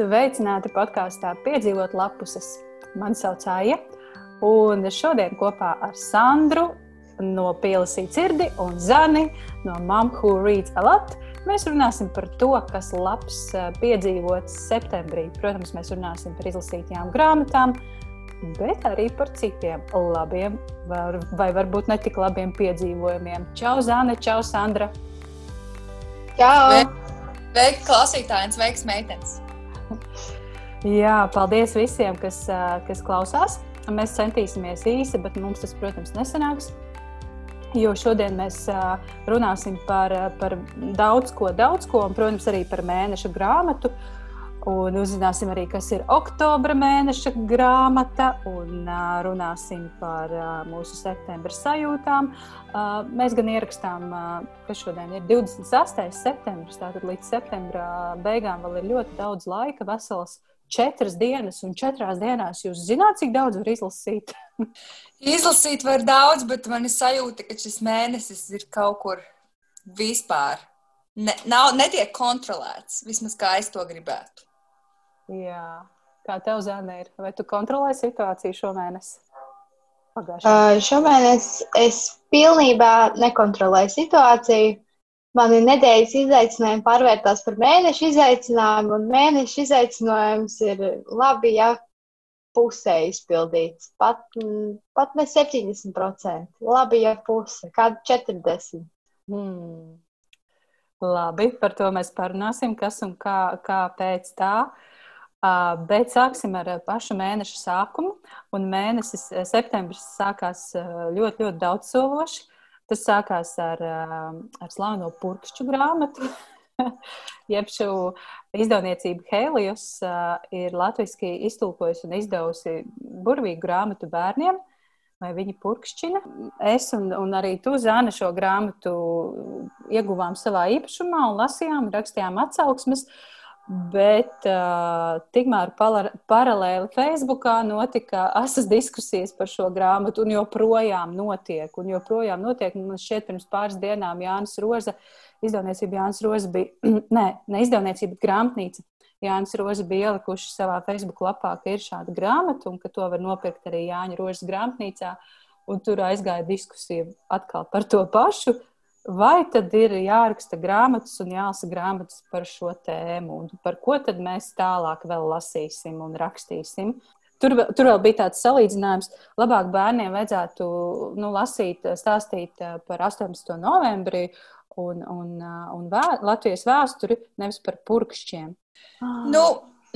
Sveicināti podkāstā Piedzīvot lapuses. Mani sauc Aija, un šodien kopā ar Sandru no Pielasīt sirdi un Zani no Mom Who Reads a Lot. Mēs runāsim par to, kas labs eh, piedzīvots septembrī. Protams, mēs runāsim par izlasītajām grāmatām, bet arī par citiem labiem vai varbūt ne tik labiem piedzīvojumiem. Čau, Zane, čau, Sandra! Čau! Sveiki, klausītāji, un sveiks, meitenes! Jā, paldies visiem, kas, kas klausās. Mēs centīsimies īsi, bet mums tas, protams, nesanāks. Jo šodien mēs runāsim par, par daudz ko, daudz ko, un, protams, arī par mēneša grāmatu. Un uzzināsim arī, kas ir oktobra mēneša grāmata, un uh, runāsim par uh, mūsu septembra sajūtām. Uh, mēs gan ierakstām, uh, ka šodien ir 28. septembris, tātad līdz septembra beigām vēl ir ļoti daudz laika, vesels četras dienas, un četrās dienās jūs zināt, cik daudz var izlasīt? izlasīt var daudz, bet man ir sajūta, ka šis mēnesis ir kaut kur vispār. Ne, nav, netiek kontrolēts, vismaz kā es to gribētu. Jā, kā tev, Zēna, ir? Vai tu kontrolē situāciju šomēnes? Uh, šomēnes es pilnībā nekontrolēju situāciju. Mani nedēļas izaicinājumi pārvērtās par mēneša izaicinājumu, un mēneša izaicinājums ir labi, ja pusē izpildīts. Pat, pat ne 70%. Labi, ja puse, kāda 40%. Hmm. Labi, par to mēs parunāsim, kas un kā, kā pēc tā. Uh, bet sāksim ar pašu mēneša sākumu. Un mēnesis septembris sākās ļoti, ļoti daudz sološi. Tas sākās ar, ar slaveno purkšķu grāmatu. Jeb šo izdevniecību Helios ir latviešu iztulkojusi un izdevusi burvīgu grāmatu bērniem, vai viņi purkšķina. Es un, un arī tu, Zāne, šo grāmatu ieguvām savā īpašumā un lasījām, rakstījām atsauksmes. Uh, Bet uh, tikmēr paralēli Facebookā notika asas diskusijas par šo grāmatu, un joprojām notiek. Un joprojām notiek. Man šķiet, pirms pāris dienām Jānis Roza, izdevniecība Jānis Roza bija, ne, ne izdevniecība, bet grāmatnīca. Jānis Roza bija ielikuši savā Facebook lapā, ka ir šāda grāmata un ka to var nopirkt arī Jāņa Rozes grāmatnīcā. Un tur aizgāja diskusija atkal par to pašu. Vai tad ir jāraksta grāmatas un jālasa grāmatas par šo tēmu, un par ko tad mēs tālāk vēl lasīsim un rakstīsim? Tur, tur vēl bija tāds salīdzinājums, labāk bērniem vajadzētu nu, lasīt, stāstīt eh, par 18. novembrī un, un, eh, un vē, Latvijas vēsturi, nevis par purkšķiem. Nu,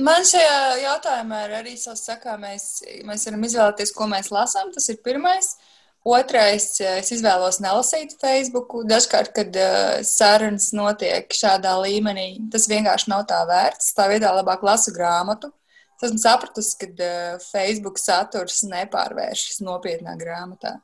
man šajā jautājumā ir arī savs sakāmais. Mēs varam izvēlēties, ko mēs lasām. Tas ir pirmais. Uh, Otrais, eh, es izvēlos nelasīt Facebook. Dažkārt, kad uh, sarunas notiek šādā līmenī, tas vienkārši nav tā vērts. Tā vietā labāk lasu grāmatu. Es esmu sapratusi, ka uh, Facebook saturs nepārvēršas nopietnā grāmatā.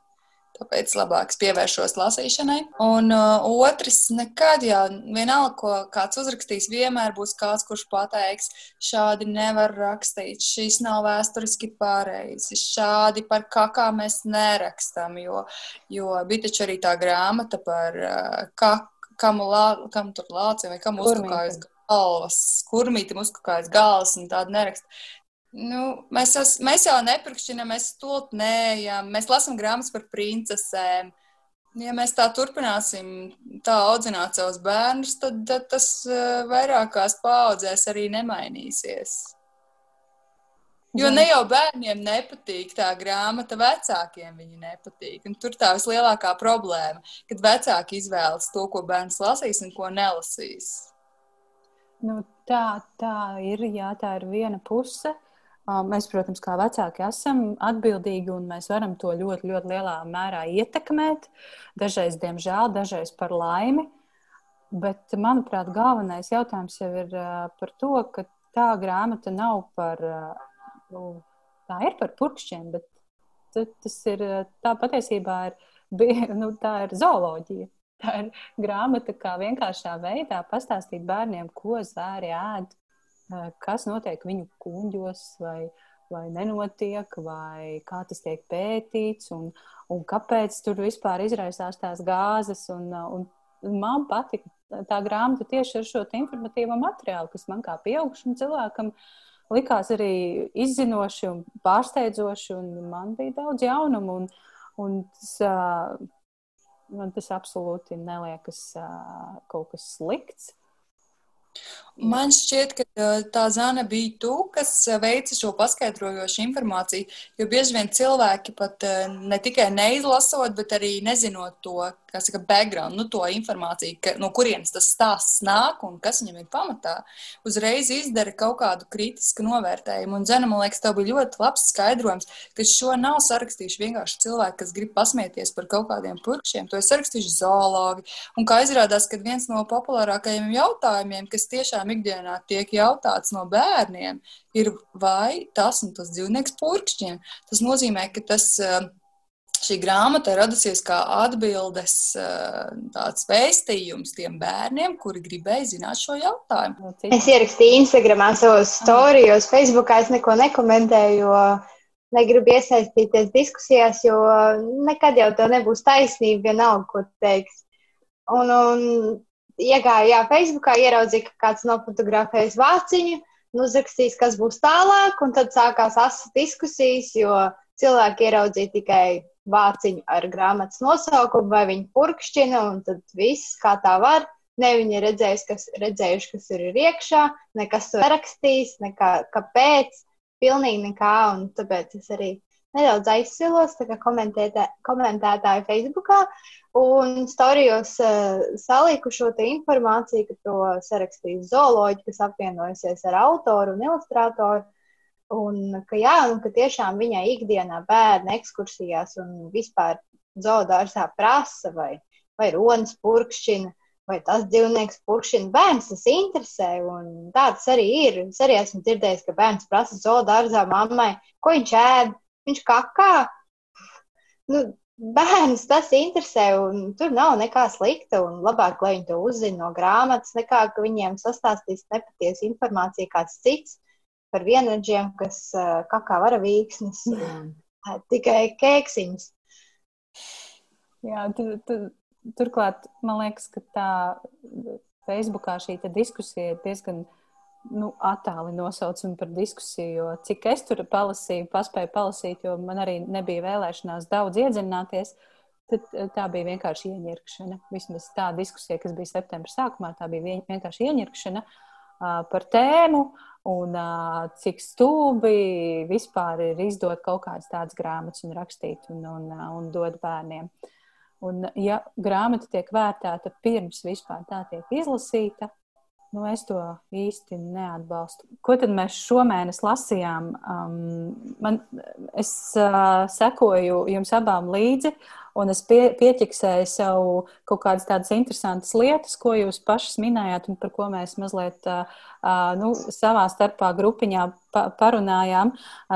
Tāpēc labāk pievēršos lasīšanai. Un uh, otrs, nekad jau vienalga, ko kāds uzrakstīs, vienmēr būs kāds, kurš pateiks, šādi nevar rakstīt, šīs nav vēsturiski pareizi, šādi par kakā mēs nerakstam, jo, jo bija taču arī tā grāmata par uh, kak, kam, lā, kam tur lācija vai kam uzkakājas galvas, kurmītam uzkakājas galvas un tādu nerakst. Nu, mēs, jau, mēs jau nepirkšķinām, mēs stulpnējam, mēs lasām grāmatas par princesēm. Ja mēs tā turpināsim, tā audzināt savus bērnus, tad, tad tas eh, vairākās paudzēs arī nemainīsies. Jo ne jau bērniem nepatīk tā grāmata, vecākiem viņa nepatīk. Un tur tā vislielākā problēma, kad vecāki izvēlas to, ko bērns lasīs un ko nelasīs. Nu, tā, tā ir, jā, tā ir viena puse. Mēs, protams, kā vecāki esam atbildīgi un mēs varam to ļoti, ļoti lielā mērā ietekmēt. Dažreiz, diemžēl, dažreiz par laimi. Bet, manuprāt, galvenais jautājums jau ir par to, ka tā grāmata nav par, nu, tā ir par purkšķiem, bet tas ir, tā patiesībā ir, nu, tā ir zooloģija. Tā ir grāmata, kā vienkāršā veidā pastāstīt bērniem, ko zvēri ēd, kas notiek viņu kuģos, vai, vai nenotiek, vai kā tas tiek pētīts, un, un kāpēc tur vispār izraisās tās gāzes. Un, un man patika tā grāmata tieši ar šo informatīvo materiālu, kas man kā pieaugušam cilvēkam likās arī izzinoši un pārsteidzoši, un man bija daudz jaunumu. Un, un tas, man tas absolūti neliekas kaut kas slikts. Man šķiet, ka tā zana bija tu, kas veica šo paskaidrojošu informāciju. Jo bieži vien cilvēki pat ne tikai neizlasot, bet arī nezinot to saka, background, nu, to informāciju, ka, no kurienes tas stāsts nāk un kas viņam ir pamatā, uzreiz izdara kaut kādu kritisku novērtējumu. Un, Zena, man liekas, tev bija ļoti labs skaidrojums, ka šo nav sarakstījuši vienkārši cilvēki, kas grib pasmieties par kaut kādiem purkšiem. To ir sarakstījuši zoologi. Un kā izrādās, ka viens no populārākajiem jautājumiem, kas tiešām ikdienā tiek jautāts no bērniem, ir vai tas un tas dzīvnieks purkšķina. Tas nozīmē, ka tas, eh, šī grāmata ir radusies kā atbildes eh, tāds vēstījums tiem bērniem, kuri gribēja zināt šo jautājumu. Es ierakstīju Instagramā savos storijos, Facebookā es neko nekomentēju, jo negribu iesaistīties diskusijās, jo nekad jau tā nebūs taisnība vienalga, ko teiks. Un, un iegāju jā, Facebookā, ieraudzīju, ka kāds nofotografējis vāciņu, nu, uzrakstījis, kas būs tālāk, un tad sākās asas diskusijas, jo cilvēki ieraudzīja tikai vāciņu ar grāmatas nosaukumu, vai viņi purkšķina, un tad viss kā tā var. Ne viņi ir redzējuši, kas, redzējuši, kas ir iekšā, nekas to rakstījis, nekā, kāpēc, pilnīgi nekā, un tāpēc es arī nedaudz aizsilos, tā kā komentētāji Facebookā, un storijos uh, saliku šo informāciju, ka to sarakstīs zooloģi, kas apvienojusies ar autoru un ilustrātoru. Un ka, jā, un ka tiešām viņai ikdienā bērnu ekskursijās un vispār zoodārzā prasa vai, vai ronas purkšķina, vai tas dzīvnieks purkšķina. Bērns tas interesē, un tā tas arī ir. Es arī esmu dzirdējis, ka bērns prasa zoodārzā mammai, ko viņš ēd, viņš kakā. Nu, bērns tas interesē, un tur nav nekā slikta. Labāk, lai viņi to uzzina no grāmatas, nekā ka viņiem sastāstīs nepatiesu informāciju kāds cits par vienradžiem, kas uh, kakā varavīksnes, uh, tikai kēksiņus. Jā, tu, tu, turklāt man liekas, ka tā Facebookā šī diskusija ir diezgan nu, attāli nosaucam par diskusiju, jo cik es tur palasīju, paspēju palasīt, jo man arī nebija vēlēšanās daudz iedziļināties, tad eh, tā bija vienkārši ieņirkšana. Vismaz tā diskusija, kas bija septembra sākumā, tā bija vienkārši ieņirkšana uh, par tēmu un uh, cik stūbi vispār ir izdot kaut kādas tādas grāmatas un rakstīt un, un, un dot bērniem. Un, ja grāmata tiek vērtēta pirms vispār tā tiek izlasīta, Nu, es to īsti neatbalstu. Ko tad mēs šomēnes lasījām? Um, man, es uh, sekoju jums abām līdzi, un es pie, pieķiksēju sev kaut kādas tādas interesantas lietas, ko jūs pašas minējāt, un par ko mēs mazliet uh, nu, savā starpā grupiņā pa, parunājām.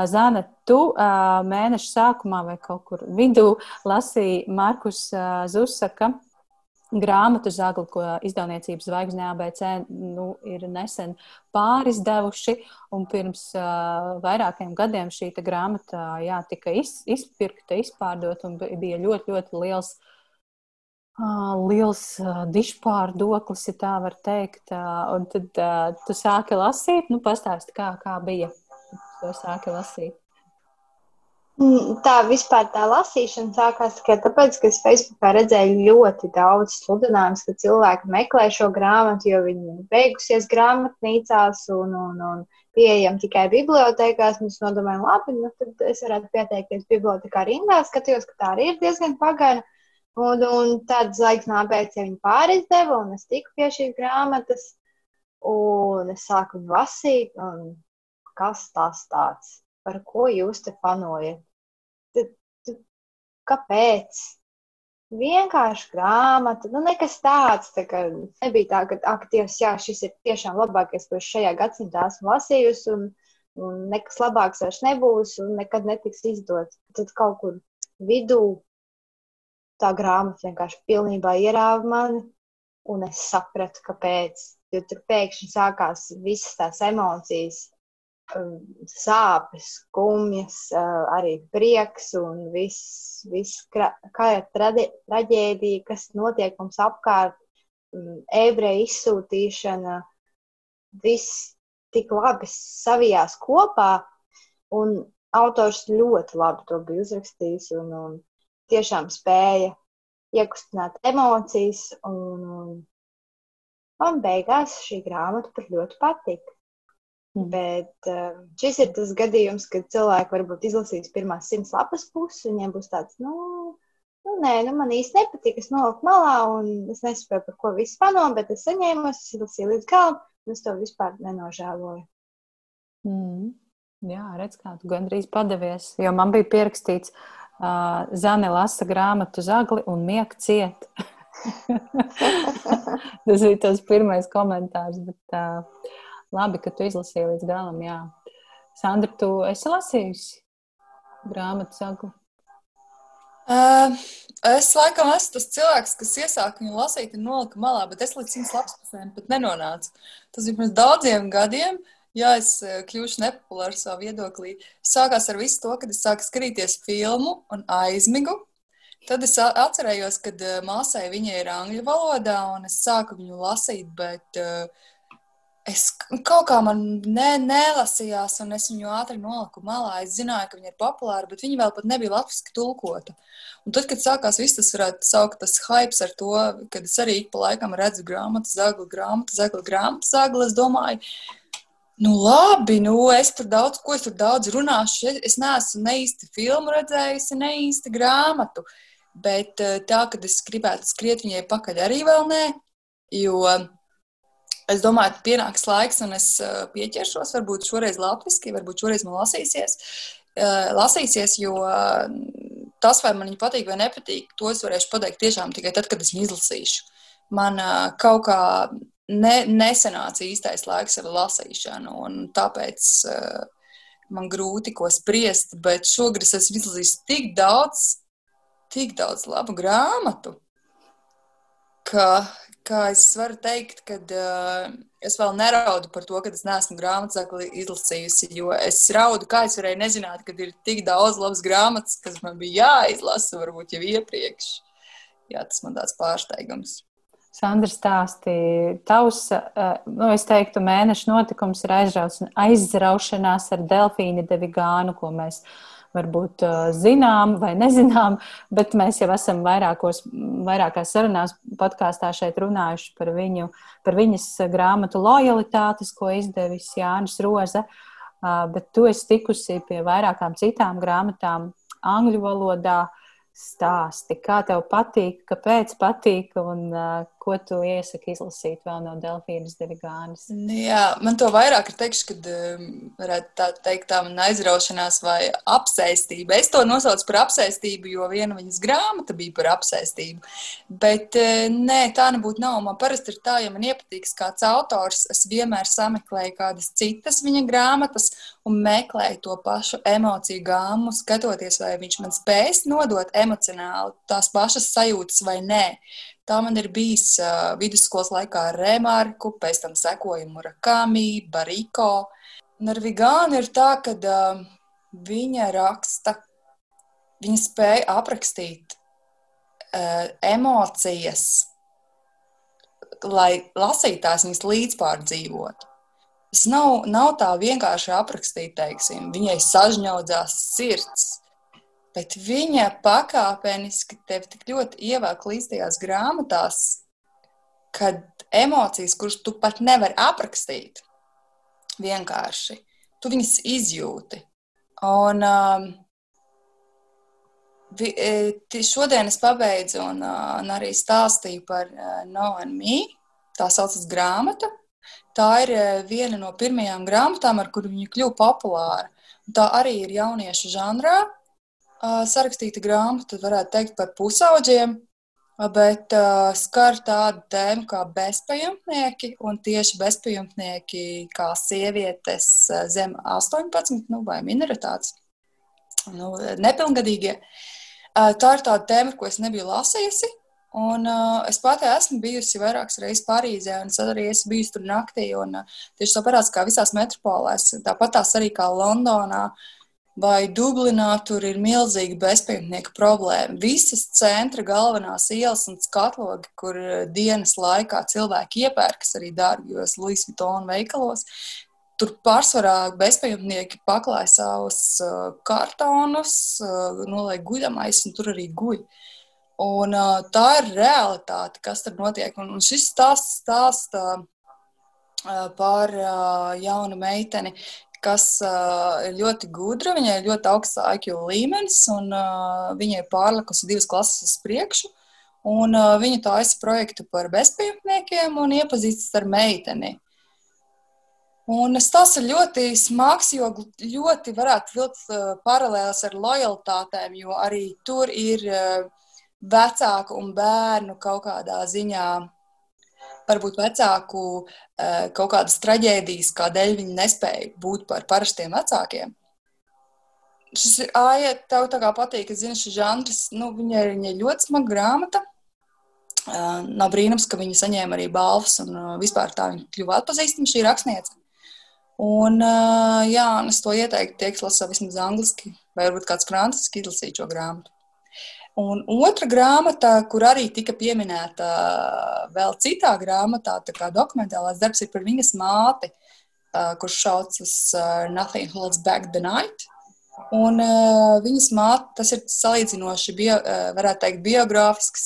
Zana, tu mēneša sākumā vai kaut kur vidū lasīji Markus Zusaka grāmatu zagli, ko izdevniecības zvaigzne ABC nu, ir nesen pārizdevuši. Pirms uh, vairākiem gadiem šī grāmata jā, tika iz, izpirkta, izpārdota un bija ļoti, ļoti liels. Uh, liels uh, dišpārdoklis, ja tā var teikt. Uh, un tad tu sāki lasīt, nu, pastāsti, kā, kā bija. Tu sāki lasīt. Mm, tā vispār tā lasīšana sākās tikai tāpēc, ka es Facebookā redzēju ļoti daudz sludinājumus, ka cilvēki meklē šo grāmatu, jo viņi ir beigusies grāmatnīcās un, un, un pieejami tikai bibliotekās. Mēs nodomājam, labi, nu tad es varētu pieteikties bibliotekā rindā, skatījos, ka tā arī ir diezgan pagaina. Un, un tad zvaigznā pēc ja viņi pārizdeva, un es tiku pie šīs grāmatas, un es sāku lasīt, un kas tas tāds? Par ko jūs te panojat? kāpēc? Vienkārši grāmata, nu, nekas tāds. Tā kā, nebija tā, ka, ak, Dievs, jā, šis ir tiešām labākais, ko es šajā gadsimtā esmu lasījusi, un, un nekas labāks vairs nebūs, un nekad netiks izdots. Tad kaut kur vidū tā grāmata vienkārši pilnībā ierāva mani, un es sapratu, kāpēc. Jo tur pēkšņi sākās visas tās emocijas, Um, sāpes, skumjas, uh, arī prieks un viss, viss kara traģēdija, kas notiek mums apkārt. mm, ebreju izsūtīšana, viss tik labi savijās kopā, un autors ļoti labi to bija uzrakstījis un, un tiešām spēja iekustināt emocijas, un, un man beigās šī grāmata pat ļoti patika. Mm. Bet uh, šis ir tas gadījums, kad cilvēki varbūt izlasīs pirmās simts lapas puses, un viņiem būs tāds, nu, nu nē, nu, man īsti nepatīk, es noliku malā, un es nesaprotu, par ko viss pano, bet es saņēmu, es izlasīju līdz galam, un es to vispār nenožēloju. Mm. Jā, redz, kā tu gandrīz padavies, jo man bija pierakstīts, uh, Zane lasa grāmatu zagli un miek ciet. tas bija tas pirmais komentārs, bet uh, labi, ka tu izlasīji līdz galam, jā. Sandra, tu esi lasījusi grāmatu zagli? Uh, es laikam esmu tas cilvēks, kas iesāka viņu lasīt un nolika malā, bet es līdz simts lapspusēm pat nenonācu. Tas bija pirms daudziem gadiem. Jā, es kļuvu nepopulārs savā viedoklī. Sākās ar visu to, kad es sāku skatīties filmu un aizmigu. Tad es atcerējos, ka māsai viņa ir angļu valodā, un es sāku viņu lasīt, bet uh, es kaut kā man ne, nelasījās, un es viņu ātri noliku malā. Es zināju, ka viņa ir populāra, bet viņa vēl pat nebija latviešu tulkota. Un tad, kad sākās viss tas, varētu saukt tas hypes ar to, kad es arī ik pa laikam redzu grāmatu, zagli, grāmatu, zagli, grāmatu, zagli, es domāju, nu labi, nu es tur daudz, ko es tur daudz runāšu. Es neesmu ne īsti filmu redzējusi, ne īsti grāmatu. Bet eh, tā, kad es gribētu skriet viņai pakaļ, arī vēl nē, jo es domāju, ka pienāks laiks, un es uh, pieķeršos, varbūt šoreiz latviešu, varbūt šoreiz man lasīsies. Uh, lasīsies, jo uh, tas, vai man viņa patīk vai nepatīk, to es varēšu pateikt tiešām tikai tad, kad es viņu izlasīšu. Man kaut kā ne, nesenāca īstais laiks ar lasīšanu, un tāpēc man grūti ko spriest, bet šogad es esmu izlasījis tik daudz, tik daudz labu grāmatu, ka, kā es varu teikt, ka uh, es vēl neraudu par to, ka es neesmu grāmatsakli izlasījusi, jo es raudu, kā es varēju nezināt, ka ir tik daudz labas grāmatas, kas man bija jāizlasa varbūt jau iepriekš. Jā, tas man tāds pārsteigums. Sandra stāstīja, tavs, nu, es teiktu, mēneša notikums ir aizraušanās ar delfīnu devigānu, ko mēs varbūt zinām vai nezinām, bet mēs jau esam vairākos, vairākās sarunās podkāstā šeit runājuši par viņu, par viņas grāmatu lojalitātes, ko izdevis Jānis Roza, bet tu esi tikusi pie vairākām citām grāmatām angļu valodā. Stāsti, kā tev patīk, kāpēc patīk un uh, ko tu iesaki izlasīt vēl no Delfīnas Devigānas? Nu jā, man to vairāk ir teikšu, kad um, varētu tā teikt tā man aizraušanās vai apsēstība. Es to nosaucu par apsēstību, jo viena viņas grāmata bija par apsēstību. Bet uh, nē, tā nebūtu nav. Man parasti ir tā, ja man iepatīks kāds autors, es vienmēr sameklēju kādas citas viņa grāmatas un meklēju to pašu emociju gāmu, skatoties, vai viņš man spēs nodot emocionāli tās pašas sajūtas vai nē. Tā man ir bijis uh, vidusskolas laikā ar Remarku, pēc tam sekoja Murakami, Bariko. Un ar Vigānu ir tā, ka uh, viņa raksta, viņa spēja aprakstīt uh, emocijas, lai lasītājs viņas līdzpārdzīvotu. Tas nav, nav tā vienkārši aprakstīt, teiksim, viņai sažņaudzās sirds bet viņa pakāpeniski tevi tik ļoti ievelk līdz tajās grāmatās, kad emocijas, kuras tu pat nevari aprakstīt, vienkārši tu viņas izjūti. Un um, e, šodien es pabeidzu un, uh, un arī stāstīju par uh, No and Me. Tā saucas grāmata. Tā ir uh, viena no pirmajām grāmatām, ar kuru viņa kļuva populāra. Tā arī ir jauniešu žanrā sarakstīta grāmata, varētu teikt, par pusauģiem, bet uh, skar tādu tēmu kā bezpajumtnieki, un tieši bezpajumtnieki kā sievietes zem 18, nu, vai minoritātes, nu, nepilngadīgie. Uh, tā ir tāda tēma, ko es nebiju lasījusi. Un, uh, es pati esmu bijusi vairākas reizes Parīzē, un es arī esmu bijusi tur naktī. Un, uh, tieši tāpat kā visās metropolēs, tāpat tās arī kā Londonā, uh, vai Dublinā tur ir milzīga bezpajumtnieka problēma. Visas centra galvenās ielas un skatlogi, kur eh, dienas laikā cilvēki iepērkas arī dārgajos Louis Vuitton veikalos, tur pārsvarā bezpajumtnieki paklāja savus uh, kartonus, uh, noliek guļamais un tur arī guļ. Un, tā ir realitāte, kas tur notiek. Un, un šis stāsts stāsta par jaunu meiteni, kas uh, ir ļoti gudra, viņai ir ļoti augsts IQ līmenis, un uh, viņai ir pārlikusi divas klases uz priekšu. Un, uh, viņa taisa projektu par bezpajumtniekiem un iepazīstas ar meiteni. Un tas ir ļoti smags, jo ļoti varētu vilkt uh, paralēlus ar lojalitātēm, jo arī tur ir uh, vecāku un bērnu kaut kādā ziņā varbūt vecāku eh, kaut kādas traģēdijas, kādēļ viņi nespēja būt par parastiem vecākiem. Šis ir āja, tev tā kā patīk, es zinu, šis žanrs, nu, viņa ir, viņa ir ļoti smaga grāmata. Uh, nav brīnums, ka viņa saņēma arī balvas, un uh, vispār tā viņa kļuva atpazīstama, šī rakstniece. Un, jā, un es to ieteiktu, tie, kas lasa vismaz angliski, vai varbūt kāds franciski izlasīt šo grāmatu. Un otra grāmata, kur arī tika pieminēta vēl citā grāmatā, tā kā dokumentālās darbs, ir par viņas māti, kurš saucas Nothing Holds Back the Night. Un viņas māte, tas ir salīdzinoši, bio, varētu teikt, biogrāfisks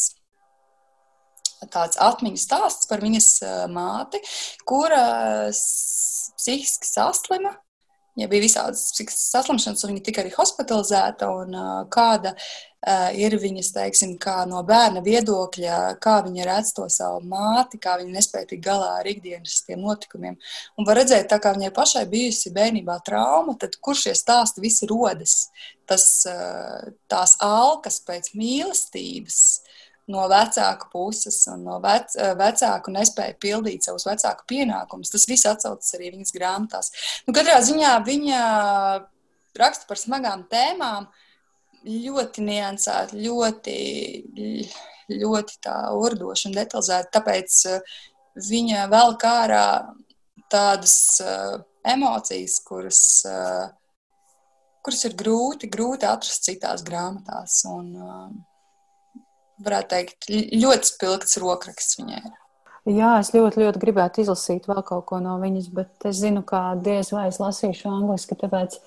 tāds atmiņu stāsts par viņas māti, kura psihiski saslima Viņai bija visādas saslimšanas, un viņa tika arī hospitalizēta. Un, uh, kāda uh, ir viņas, teiksim, no bērna viedokļa, kā viņa redz to savu māti, kā viņa nespēja tikt galā ar ikdienas tiem notikumiem. Un var redzēt, tā kā viņai pašai bijusi bērnībā trauma, tad kur šie stāsti visi rodas? Tas, uh, tās alkas pēc mīlestības no vecāku puses un no vec, eh, vecāku nespēja pildīt savus vecāku pienākumus. Tas viss atsaucas arī viņas grāmatās. Nu, katrā ziņā viņa raksta par smagām tēmām, ļoti niansēti, ļoti, ļoti tā urdoši un detalizēti. Tāpēc eh, viņa vēl kā ārā tādas uh, emocijas, kuras, kuras ir grūti, grūti atrast citās grāmatās. Un, varētu teikt, ļoti spilgts rokraksts viņai. Jā, es ļoti, ļoti gribētu izlasīt vēl kaut ko no viņas, bet es zinu, ka diez vai es lasīšu angliski, tāpēc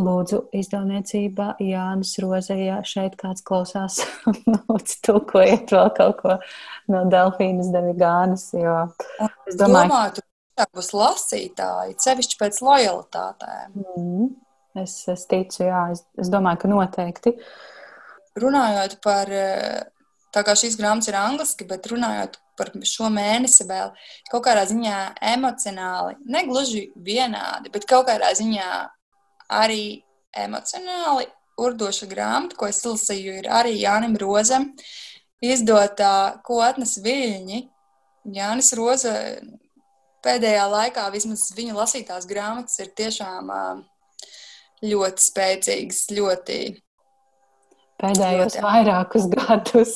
lūdzu izdevniecība Jānis Roze, ja šeit kāds klausās, lūdzu tulkojiet vēl kaut ko no Delfīnas Devigānas, jo es domāju, domāju ka būs lasītāji, sevišķi pēc lojalitātēm. Mm, es, es ticu, jā, es, es domāju, ka noteikti. Uh, runājot par, eh, tā kā šīs grāmatas ir angliski, bet runājot par šo mēnesi vēl kaut kādā ziņā emocionāli, ne gluži vienādi, bet kaut kādā ziņā arī emocionāli urdoša grāmata, ko es lasīju, ir arī Jānim Rozam izdotā Kotnes viļņi. Jānis Roza pēdējā laikā vismaz viņa lasītās grāmatas ir tiešām ļoti spēcīgas, ļoti pēdējos ļoti. vairākus gadus.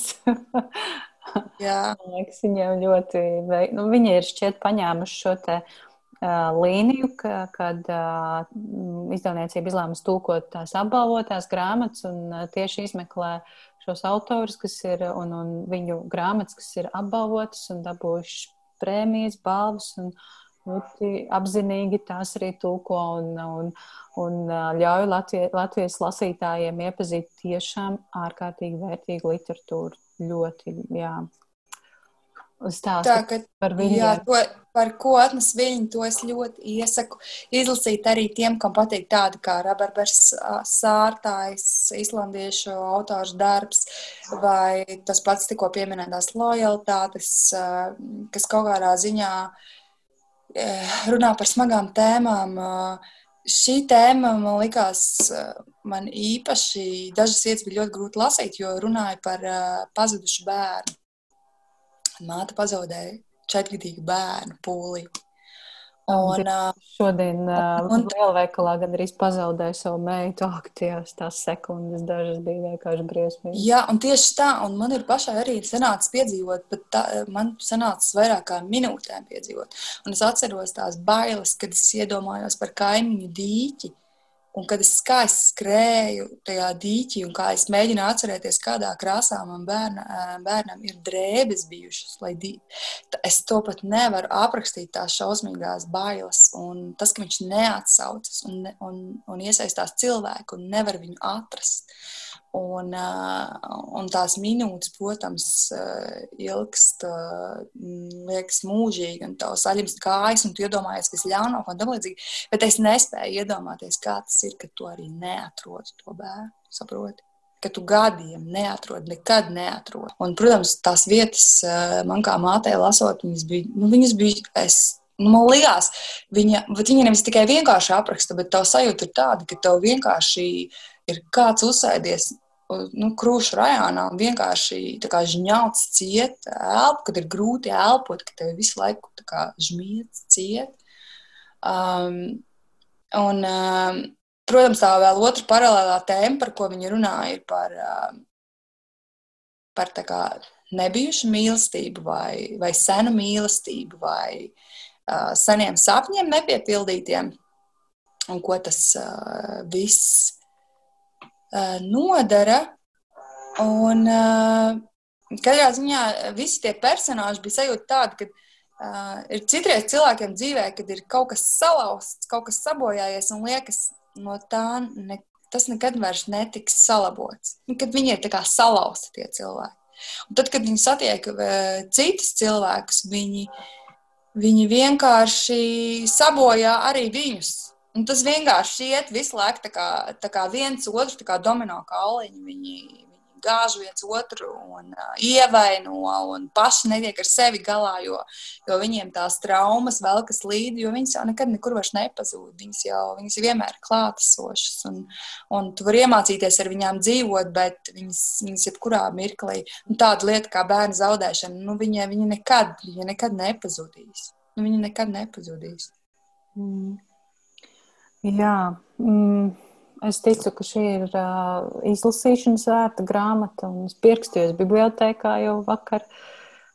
Jā, liekas, viņiem ļoti, nu, viņi ir šķiet paņēmuši šo te uh, līniju, ka, kad uh, izdevniecība izlēma tulkot tās apbalvotās grāmatas un uh, tieši izmeklē šos autorus, kas ir un, un viņu grāmatas, kas ir apbalvotas un dabūjuši prēmijas, balvas un ļoti apzinīgi tās arī tulko un, un, un ļauj Latvie, Latvijas lasītājiem iepazīt tiešām ārkārtīgi vērtīgu literatūru. Ļoti, jā. Tā, ka, par viņiem. Jā, to, par ko atnes viņi, to es ļoti iesaku izlasīt arī tiem, kam patīk tādi kā Rabarbers Sārtājs, islandiešu autors darbs, vai tas pats tikko pieminētās lojalitātes, kas kaut kādā ziņā uh, runā par smagām tēmām. Eh, šī tēma man likās, eh, man īpaši dažas vietas bija ļoti grūti lasīt, jo runāja par pazudušu bērnu. Māte pazaudēja četrgadīgu bērnu pūlī. Un, šodien un, lielveikalā gan arī pazaudēju savu meitu. Ak, tās, tās sekundes dažas bija vienkārši briesmīgas. Jā, un tieši tā, un man ir pašai arī sanācis piedzīvot, bet tā, man sanācis vairāk kā minūtēm piedzīvot. Un es atceros tās bailes, kad es iedomājos par kaimiņu dīķi, Un kad es skaisti skrēju tajā dīķī, un kā es mēģinu atcerēties, kādā krāsā man bērna, bērnam ir drēbes bijušas, dī... es to pat nevaru aprakstīt, tās šausmīgās bailes. Un tas, ka viņš neatsaucas un, un, un iesaistās cilvēku un nevar viņu atrast. Un, un tās minūtes, protams, ilgst, liekas, mūžīgi, un tavs aļams kājas, un tu iedomājies, kas ļaunāk un tam līdzīgi. Bet es nespēju iedomāties, kā tas ir, ka tu arī neatrodi to bērnu. Saproti? Ka tu gadiem neatrodi, nekad neatrodi. Un, protams, tās vietas man kā mātei lasot, viņas bija, nu, viņas bija es, Nu, man liekas, viņa, viņa nevis tikai vienkārši apraksta, bet tā sajūta ir tāda, ka tev vienkārši ir kāds uzsēdies nu, krūšu rajonā vienkārši žņauts ciet elpu, kad ir grūti elpot, ka tev visu laiku žmiedz ciet. Um, un, um, protams, tā vēl otra paralēlā tēma, par ko viņi runāja, ir par, um, par kā, nebijušu mīlestību vai, vai senu mīlestību vai uh, seniem sapņiem nepiepildītiem. Un ko tas uh, viss nodara. Un uh, katrā ziņā visi tie personāļi bija sajūta tāda, ka uh, ir citreiz cilvēkiem dzīvē, kad ir kaut kas salauzts, kaut kas sabojājies un liekas, no tā ne, tas nekad vairs netiks salabots. Nu, kad viņi ir tā kā salauzti tie cilvēki. Un tad, kad viņi satiek citus cilvēkus, viņi, viņi vienkārši sabojā arī viņus. Un tas vienkārši iet visu laiku tā kā, tā kā viens otru, tā kā domino kauliņi. Viņi, viņi gāž viens otru un uh, ievaino un paši netiek ar sevi galā, jo, jo viņiem tās traumas vēl kas līdzi, jo viņas jau nekad nekur vairs nepazūd. Viņas jau viņas vienmēr ir klātesošas un, un tu vari iemācīties ar viņām dzīvot, bet viņas, viņas jebkurā mirklī, nu, tāda lieta kā bērnu zaudēšana, nu, viņa, viņa, nekad, viņa nekad nepazudīs. Nu, viņa nekad nepazudīs. Mm. Jā, mm, es ticu, ka šī ir uh, izlasīšanas vērta grāmata. Es pierakstījos bibliotekā jau vakar.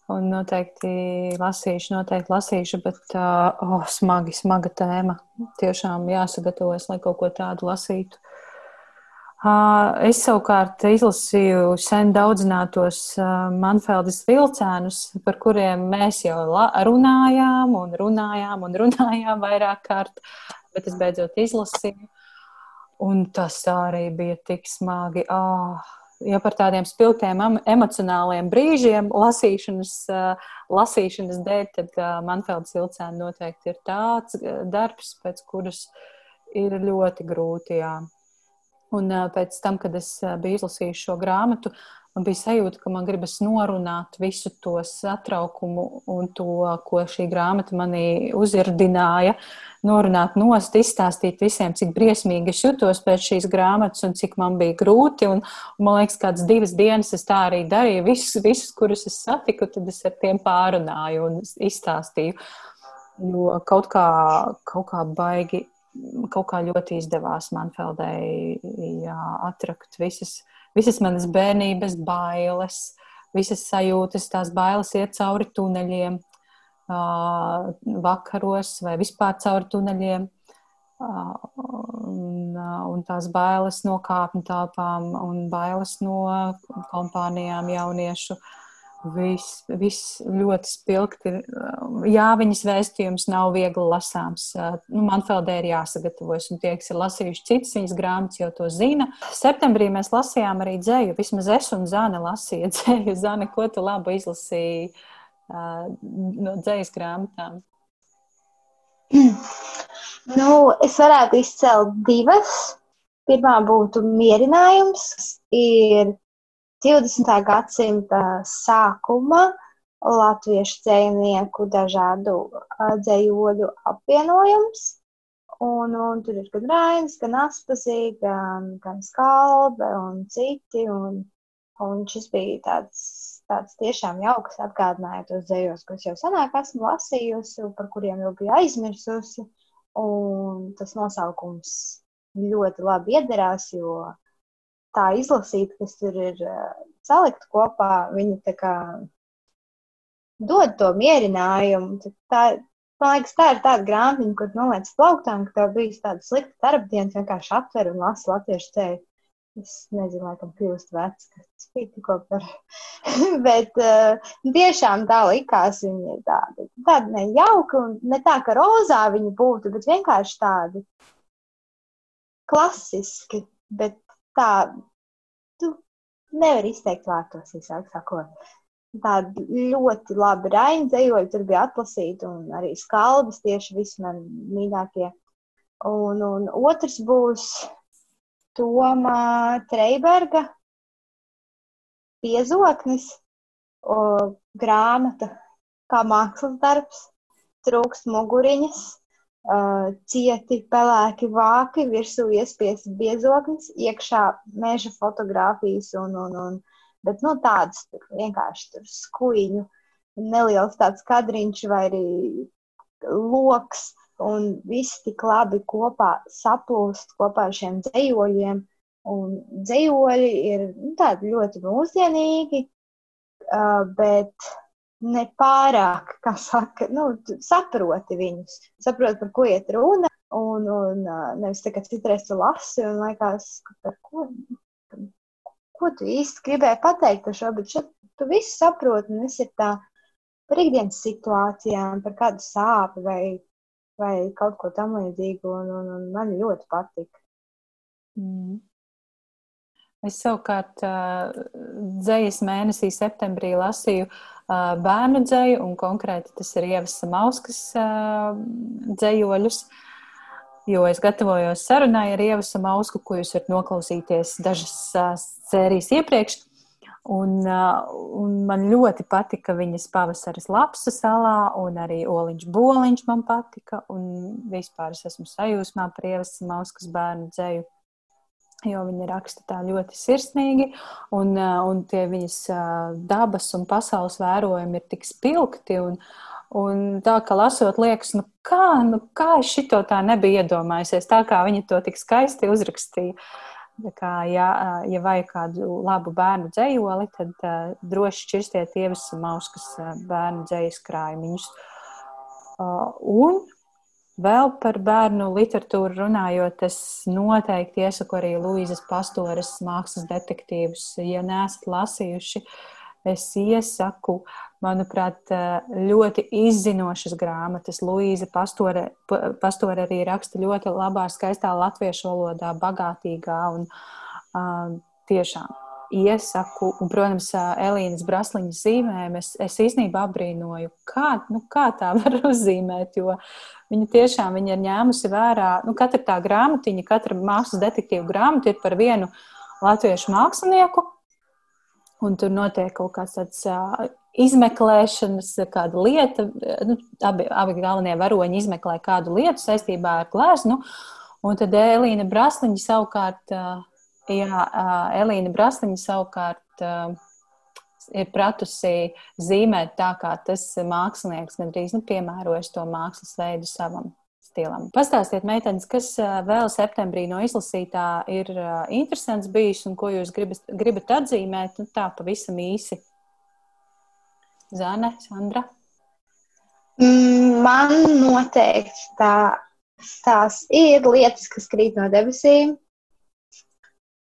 Un noteikti lasīšu, noteikti lasīšu, bet uh, oh, smagi, smaga tēma. Tiešām jāsagatavojas, lai kaut ko tādu lasītu. Es savukārt izlasīju sen daudzinātos Manfeldes vilcēnus, par kuriem mēs jau runājām un runājām un runājām vairāk kārt bet es beidzot izlasīju. Un tas arī bija tik smagi. Oh, ja par tādiem spilgtiem emocionāliem brīžiem lasīšanas, lasīšanas dēļ, tad Manfelds Vilcēna noteikti ir tāds darbs, pēc kuras ir ļoti grūti. Jā. Un pēc tam, kad es biju izlasījis šo grāmatu, man bija sajūta, ka man gribas norunāt visu to satraukumu un to, ko šī grāmata manī uzirdināja. Norunāt, nost, izstāstīt visiem, cik briesmīgi es jutos pēc šīs grāmatas un cik man bija grūti. Un, un man liekas, kādas divas dienas es tā arī darīju. Visus, visus kurus es satiku, tad es ar tiem pārunāju un izstāstīju. Jo kaut kā, kaut kā baigi, kaut kā ļoti izdevās Manfeldei jā, atrakt visas visas manas bērnības bailes, visas sajūtas, tās bailes iet cauri tuneļiem, vakaros vai vispār cauri tuneļiem. Un, un tās bailes no kāpņu telpām un bailes no kompānijām jauniešu. Uh, Viss, viss ļoti spilgti. Jā, viņas vēstījums nav viegli lasāms. Nu, man Feldē ir jāsagatavojas, un tie, kas ir lasījuši citas viņas grāmatas, jau to zina. Septembrī mēs lasījām arī dzēju. Vismaz es un Zana lasīja dzēju. Zana, ko tu labu izlasīji no dzējas grāmatām? Nu, es varētu izcelt divas. Pirmā būtu mierinājums, ir 20. gadsimta sākuma latviešu dzējnieku dažādu dzējoļu apvienojums. Un, un tur ir gan Rainis, gan Aspazī, gan, gan Skalbe un citi. Un, un šis bija tāds, tāds tiešām jauks atgādinājums tos dzējos, ko es jau senāk esmu lasījusi, par kuriem jau biju aizmirsusi. Un tas nosaukums ļoti labi iederās, jo tā izlasīt, kas tur ir salikt kopā, viņi tā kā dod to mierinājumu. Tā, Man liekas, tā ir tāda grāmatiņa, kur noliec plauktām, ka tev bija tāda slikta darba diena, vienkārši atver un lasi latviešu ceļu. Es nezinu, laikam, kļūst vecs, ka tas bija tikko par. Bet uh, tiešām tā likās, viņa ir tāda, tāda nejauka un ne tā, ka rozā viņa būtu, bet vienkārši tādi klasiski, bet tā, tu nevari izteikt vārtos, īsāk sakot. Tādi ļoti labi raņdzējoļi tur bija atlasīti un arī skaldas tieši visi man mīļākie. Un, un otrs būs Toma Treiberga piezoknis, o, grāmata kā mākslas darbs, trūkst muguriņas, uh, cieti pelēki vāki, virsū iespiesti biezoknis, iekšā meža fotografijas un, un, un bet nu tādas tur vienkārši tur skuiņu, neliels tāds kadriņš vai arī loks un viss tik labi kopā saplūst kopā ar šiem dzējoļiem. Un dzējoļi ir nu, tādi ļoti mūsdienīgi, uh, bet ne pārāk, kā saka, nu, saproti viņus, saproti, par ko iet runa. Un, un uh, nevis tā, ka citreiz tu lasi un liekas, par ko, ko tu īsti gribēji pateikt ar šo, bet šeit tu visu saproti, un viss ir tā par ikdienas situācijām, par kādu sāpi vai vai kaut ko tamlīdzīgu, un, un, un man ļoti patika. Mm. Es savukārt dzējas mēnesī, septembrī lasīju bērnu dzēju, un konkrēti tas ir Ievas Mauskas dzējoļus, jo es gatavojos sarunai ar Ievu Mausku, ko jūs varat noklausīties dažas sērijas iepriekš. Un, un man ļoti patika viņas pavasaris lapsa salā, un arī oliņš boliņš man patika. Un vispār es esmu sajūsmā par ievas mauskas bērnu dzēju, jo viņa raksta tā ļoti sirsnīgi, un, un tie viņas dabas un pasaules vērojumi ir tik spilgti. Un, Un tā kā lasot, liekas, nu kā, nu kā es šito tā nebiju iedomājusies, tā kā viņa to tik skaisti uzrakstīja. Kā, ja, ja vajag kādu labu bērnu dzējoli, tad uh, droši šķirstiet ievas mauskas bērnu dzējas krājumiņus. Uh, un vēl par bērnu literatūru runājot, es noteikti iesaku arī Luīzes Pastoras mākslas detektīvus. Ja neesat lasījuši, es iesaku manuprāt, ļoti izzinošas grāmatas. Luīza Pastore, Pastore arī raksta ļoti labā, skaistā latviešu valodā, bagātīgā un uh, tiešām iesaku, un, protams, Elīnas Brasliņas zīmēm es, es īstenībā apbrīnoju, kā, nu, kā tā var uzzīmēt, jo viņa tiešām viņa ir ņēmusi vērā, nu, katra tā grāmatiņa, katra mākslas detektīvu grāmata ir par vienu latviešu mākslinieku, un tur notiek kaut kāds tāds izmeklēšanas kāda lieta, nu, abi, abi galvenie varoņi izmeklē kādu lietu saistībā ar gleznu, un tad Elīna Brasliņa savukārt, jā, Elīna Brasliņa savukārt ir pratusi zīmēt tā, kā tas mākslinieks gandrīz nu, piemērojas to mākslas veidu savam stilam. Pastāstiet, meitenes, kas vēl septembrī no izlasītā ir interesants bijis un ko jūs gribat, gribat atzīmēt, nu, tā pavisam īsi. Zane, Sandra? Mm, man noteikti tā, tās ir lietas, kas krīt no debesīm.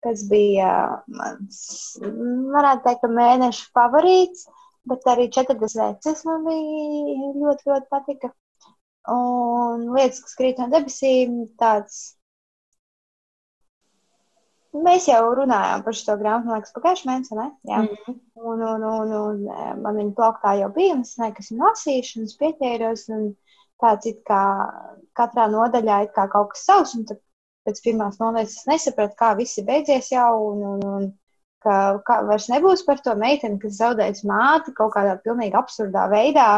Tas bija mans, varētu teikt, mēneša favorīts, bet arī 40 veces man bija ļoti, ļoti patika. Un lietas, kas krīt no debesīm, tāds Mēs jau runājām par šo grāmatu, man liekas, pagājušajā mēnesī, ne? Jā. Mm -hmm. Un, un, un, un e, man viņa plauktā jau bija, un es nezinu, kas ir lasījuši, un es pieķēros, un tāds it kā katrā nodaļā ir kā kaut kas savs, un tad pēc pirmās nodaļas es nesapratu, kā viss ir beidzies jau, un, un, un ka, ka vairs nebūs par to meiteni, kas zaudējas māti kaut kādā pilnīgi absurdā veidā,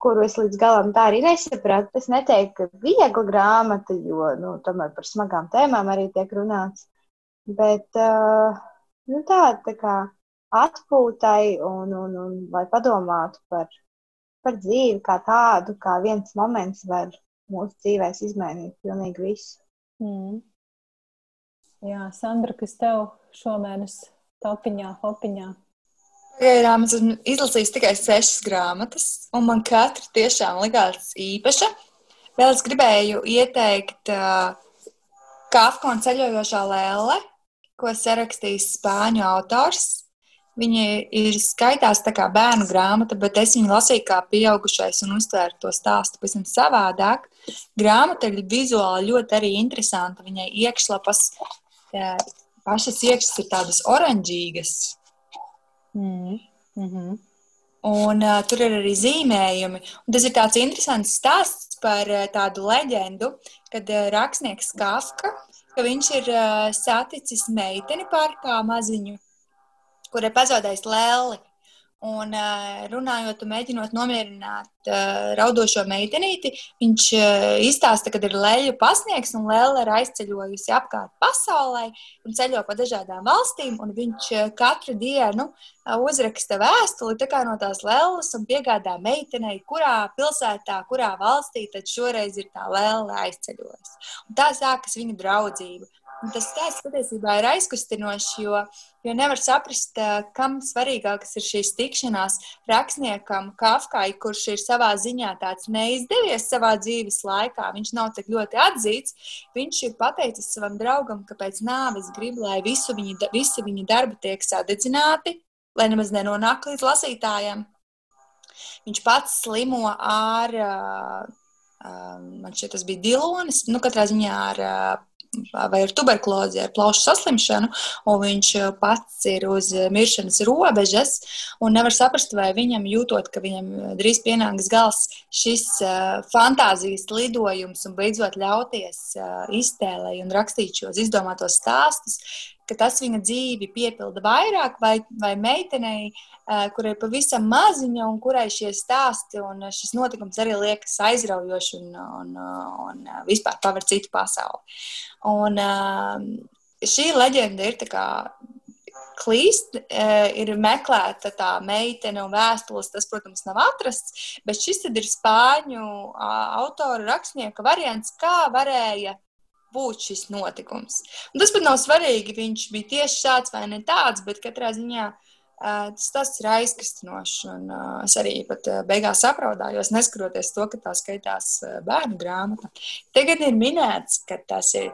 kuru es līdz galam tā arī nesapratu. Es neteiktu, ka viegla grāmata, jo, nu, tomēr par smagām tēmām arī tiek runāts. Bet uh, nu, tāda tā kā atpūtai un, un, un lai padomātu par, par dzīvi kā tādu, kā viens moments var mūsu dzīvēs izmainīt pilnīgi visu. Mm. Jā, Sandra, kas tev šomēnes topiņā, hopiņā? Pagaidām es esmu izlasījis tikai sešas grāmatas, un man katra tiešām likās īpaša. Vēl es gribēju ieteikt uh, Kafka un ceļojošā lēle, ko sarakstījis spāņu autors. Viņa ir skaitās tā kā bērnu grāmata, bet es viņu lasīju kā pieaugušais un uztvēru to stāstu pavisam savādāk. Grāmata ir vizuāli ļoti arī interesanta. Viņai iekšlapas, pašas iekšas ir tādas oranžīgas, Mm. Mm -hmm. Un uh, tur ir arī zīmējumi. Un tas ir tāds interesants stāsts par uh, tādu leģendu, kad uh, rakstnieks Kafka, ka viņš ir uh, saticis meiteni parkā maziņu, kur ir pazaudējis lēli. Un runājot, mēģinot nomierināt raudošo meitenīti, viņš izstāsta, ka ir leļu pasniegs un lēle ir aizceļojusi apkārt pasaulē un ceļo pa dažādām valstīm. Viņš katru dienu uzraksta vēstuli no tās lēlas un piegādā meitenei, kurā pilsētā, kurā valstī tad šoreiz ir tā lēle aizceļojusi. Un tā sākas viņa draudzība. Tas stāsts patiesībā ir aizkustinošs, jo, jo nevar saprast, kam svarīgākas ir šīs tikšanās rakstniekam, Kafkai, kurš ir savā ziņā tāds neizdevies savā dzīves laikā. Viņš nav tik ļoti atzīts. Viņš ir pateicis savam draugam, ka pēc nāves grib, lai visu viņa, visi viņa darbi tiek sadedzināti, lai nemaz nenonāk līdz lasītājiem. Viņš pats slimo ar, man šķiet, tas bija Dilonis, nu, katrā ziņā ar vai ar tuberkulozi, ar plaušu saslimšanu, un viņš eh, pats ir uz miršanas robežas, un nevar saprast, vai viņam jūtot, ka viņam eh, drīz pienāks gals šis fantāzijas lidojums un beidzot ļauties iztēlēt un rakstīt šos izdomātos stāstus, ka tas viņa dzīvi piepilda vairāk, vai, vai meitenei, kur ir pavisam maziņa un kurai šie stāsti un šis notikums arī liekas aizraujoši un, un, un vispār paver citu pasauli. Un, šī leģenda ir tā kā klīst, ir meklēta tā meitene un vēstules. Tas, protams, nav atrasts, bet šis ir spāņu autora rakstnieka variants, kā varēja būt šis notikums. Un tas pat nav svarīgi, viņš bija tieši šāds vai ne tāds, bet katrā ziņā uh, tas, tas ir aizkustinošs. Un uh, es arī pat uh, beigās apraudājos, neskatoties to, ka tā skaitās bērnu grāmata. Tagad ir minēts, ka tas ir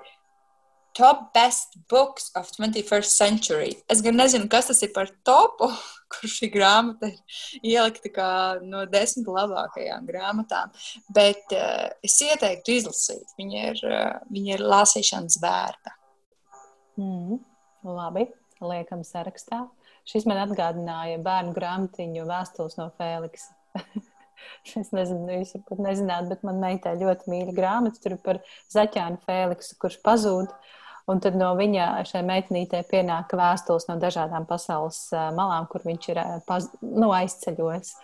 top best books of 21st century. Es gan nezinu, kas tas ir par topu, kur šī grāmata ir ielikta no desmit labākajām grāmatām, bet uh, es ieteiktu izlasīt. Viņa ir, uh, viņa ir lasīšanas vērta. Mm, labi, liekam sarakstā. Šis man atgādināja bērnu grāmatiņu vēstules no Fēliksa. Es nezinu, jūs pat nezināt, bet man meitai ļoti mīļa grāmata. Tur ir par zaķēnu Fēliksu, kurš pazūd. Uh, Un tad no viņa šai meitenītei pienāk vēstules no dažādām pasaules malām, kur viņš ir paz, nu, aizceļojis.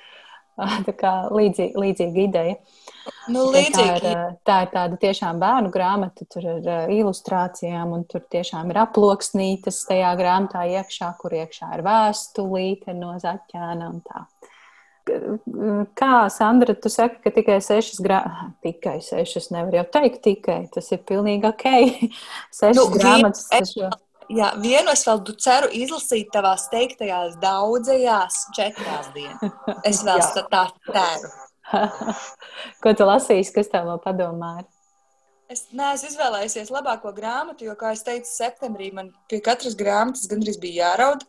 Tā kā līdzīga, līdzīga ideja. Nu, līdzīgi. tā, ir, tā ir tāda tiešām bērnu grāmata, tur ir ilustrācijām, un tur tiešām ir aploksnītas tajā grāmatā iekšā, kur iekšā ir vēstulīte no zaķēna un tā. Kā Sandra, tu saki, ka tikai sešas grāmatas, tikai sešas, nevar jau teikt, tikai tas ir pilnīgi ok. Sešas nu, grāmatas. Taču... Jā, vienu es vēl ceru izlasīt tavās teiktajās daudzajās četrās dienās. Es vēl tā ceru. Ko tu lasīsi, kas tev vēl padomā? Ir? Es neesmu izvēlējusies labāko grāmatu, jo, kā jau teicu, septembrī man pie katras grāmatas gandrīz bija jāraud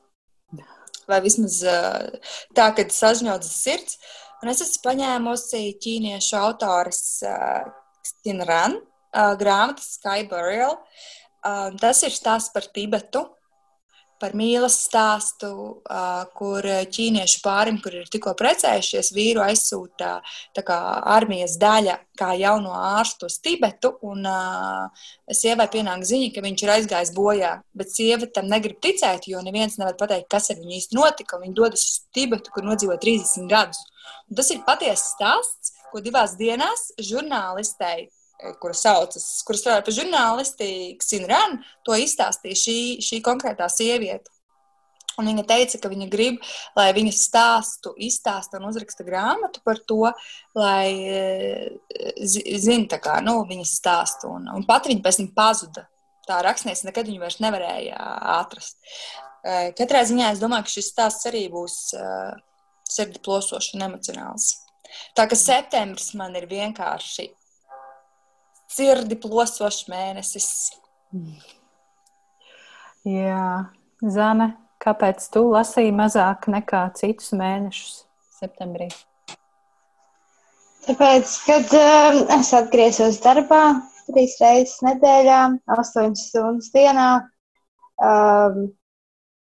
vai vismaz tā, ka sažņotas sirds. Un es esmu paņēmusi ķīniešu autores Stinran grāmatas Sky Burial. Tas ir stāsts par Tibetu, par mīlestības stāstu, kur ķīniešu pārim, kur ir tikko precējušies, vīru aizsūta kā, armijas daļa kā jauno ārstu uz Tibetu. Un sievai pienāk ziņa, ka viņš ir aizgājis bojā. Bet sieva tam negrib ticēt, jo neviens nevar pateikt, kas ar viņu īsti notika. Viņa dodas uz Tibetu, kur nodzīvo 30 gadus. Un tas ir patiesa stāsts, ko divās dienās žurnālistei kura saucas, kuras strādā pie žurnālisti, Xinran, to izstāstīja šī, šī konkrētā sieviete. Un viņa teica, ka viņa grib, lai viņa stāstu, izstāsta un uzraksta grāmatu par to, lai zinātu, kā nu, viņas stāstu. Un, un pat viņa pēc tam pazuda. Tā rakstniece nekad viņu vairs nevarēja atrast. Katrā ziņā es domāju, ka šis stāsts arī būs sirdi plosošs un emocionāls. Tā ka septembris man ir vienkārši sirdi plosošs mēnesis. Jā, Zane, kāpēc tu lasīji mazāk nekā citus mēnešus septembrī? Tāpēc, kad um, es atgriezos darbā trīs reizes nedēļā, astoņas stundas dienā, um,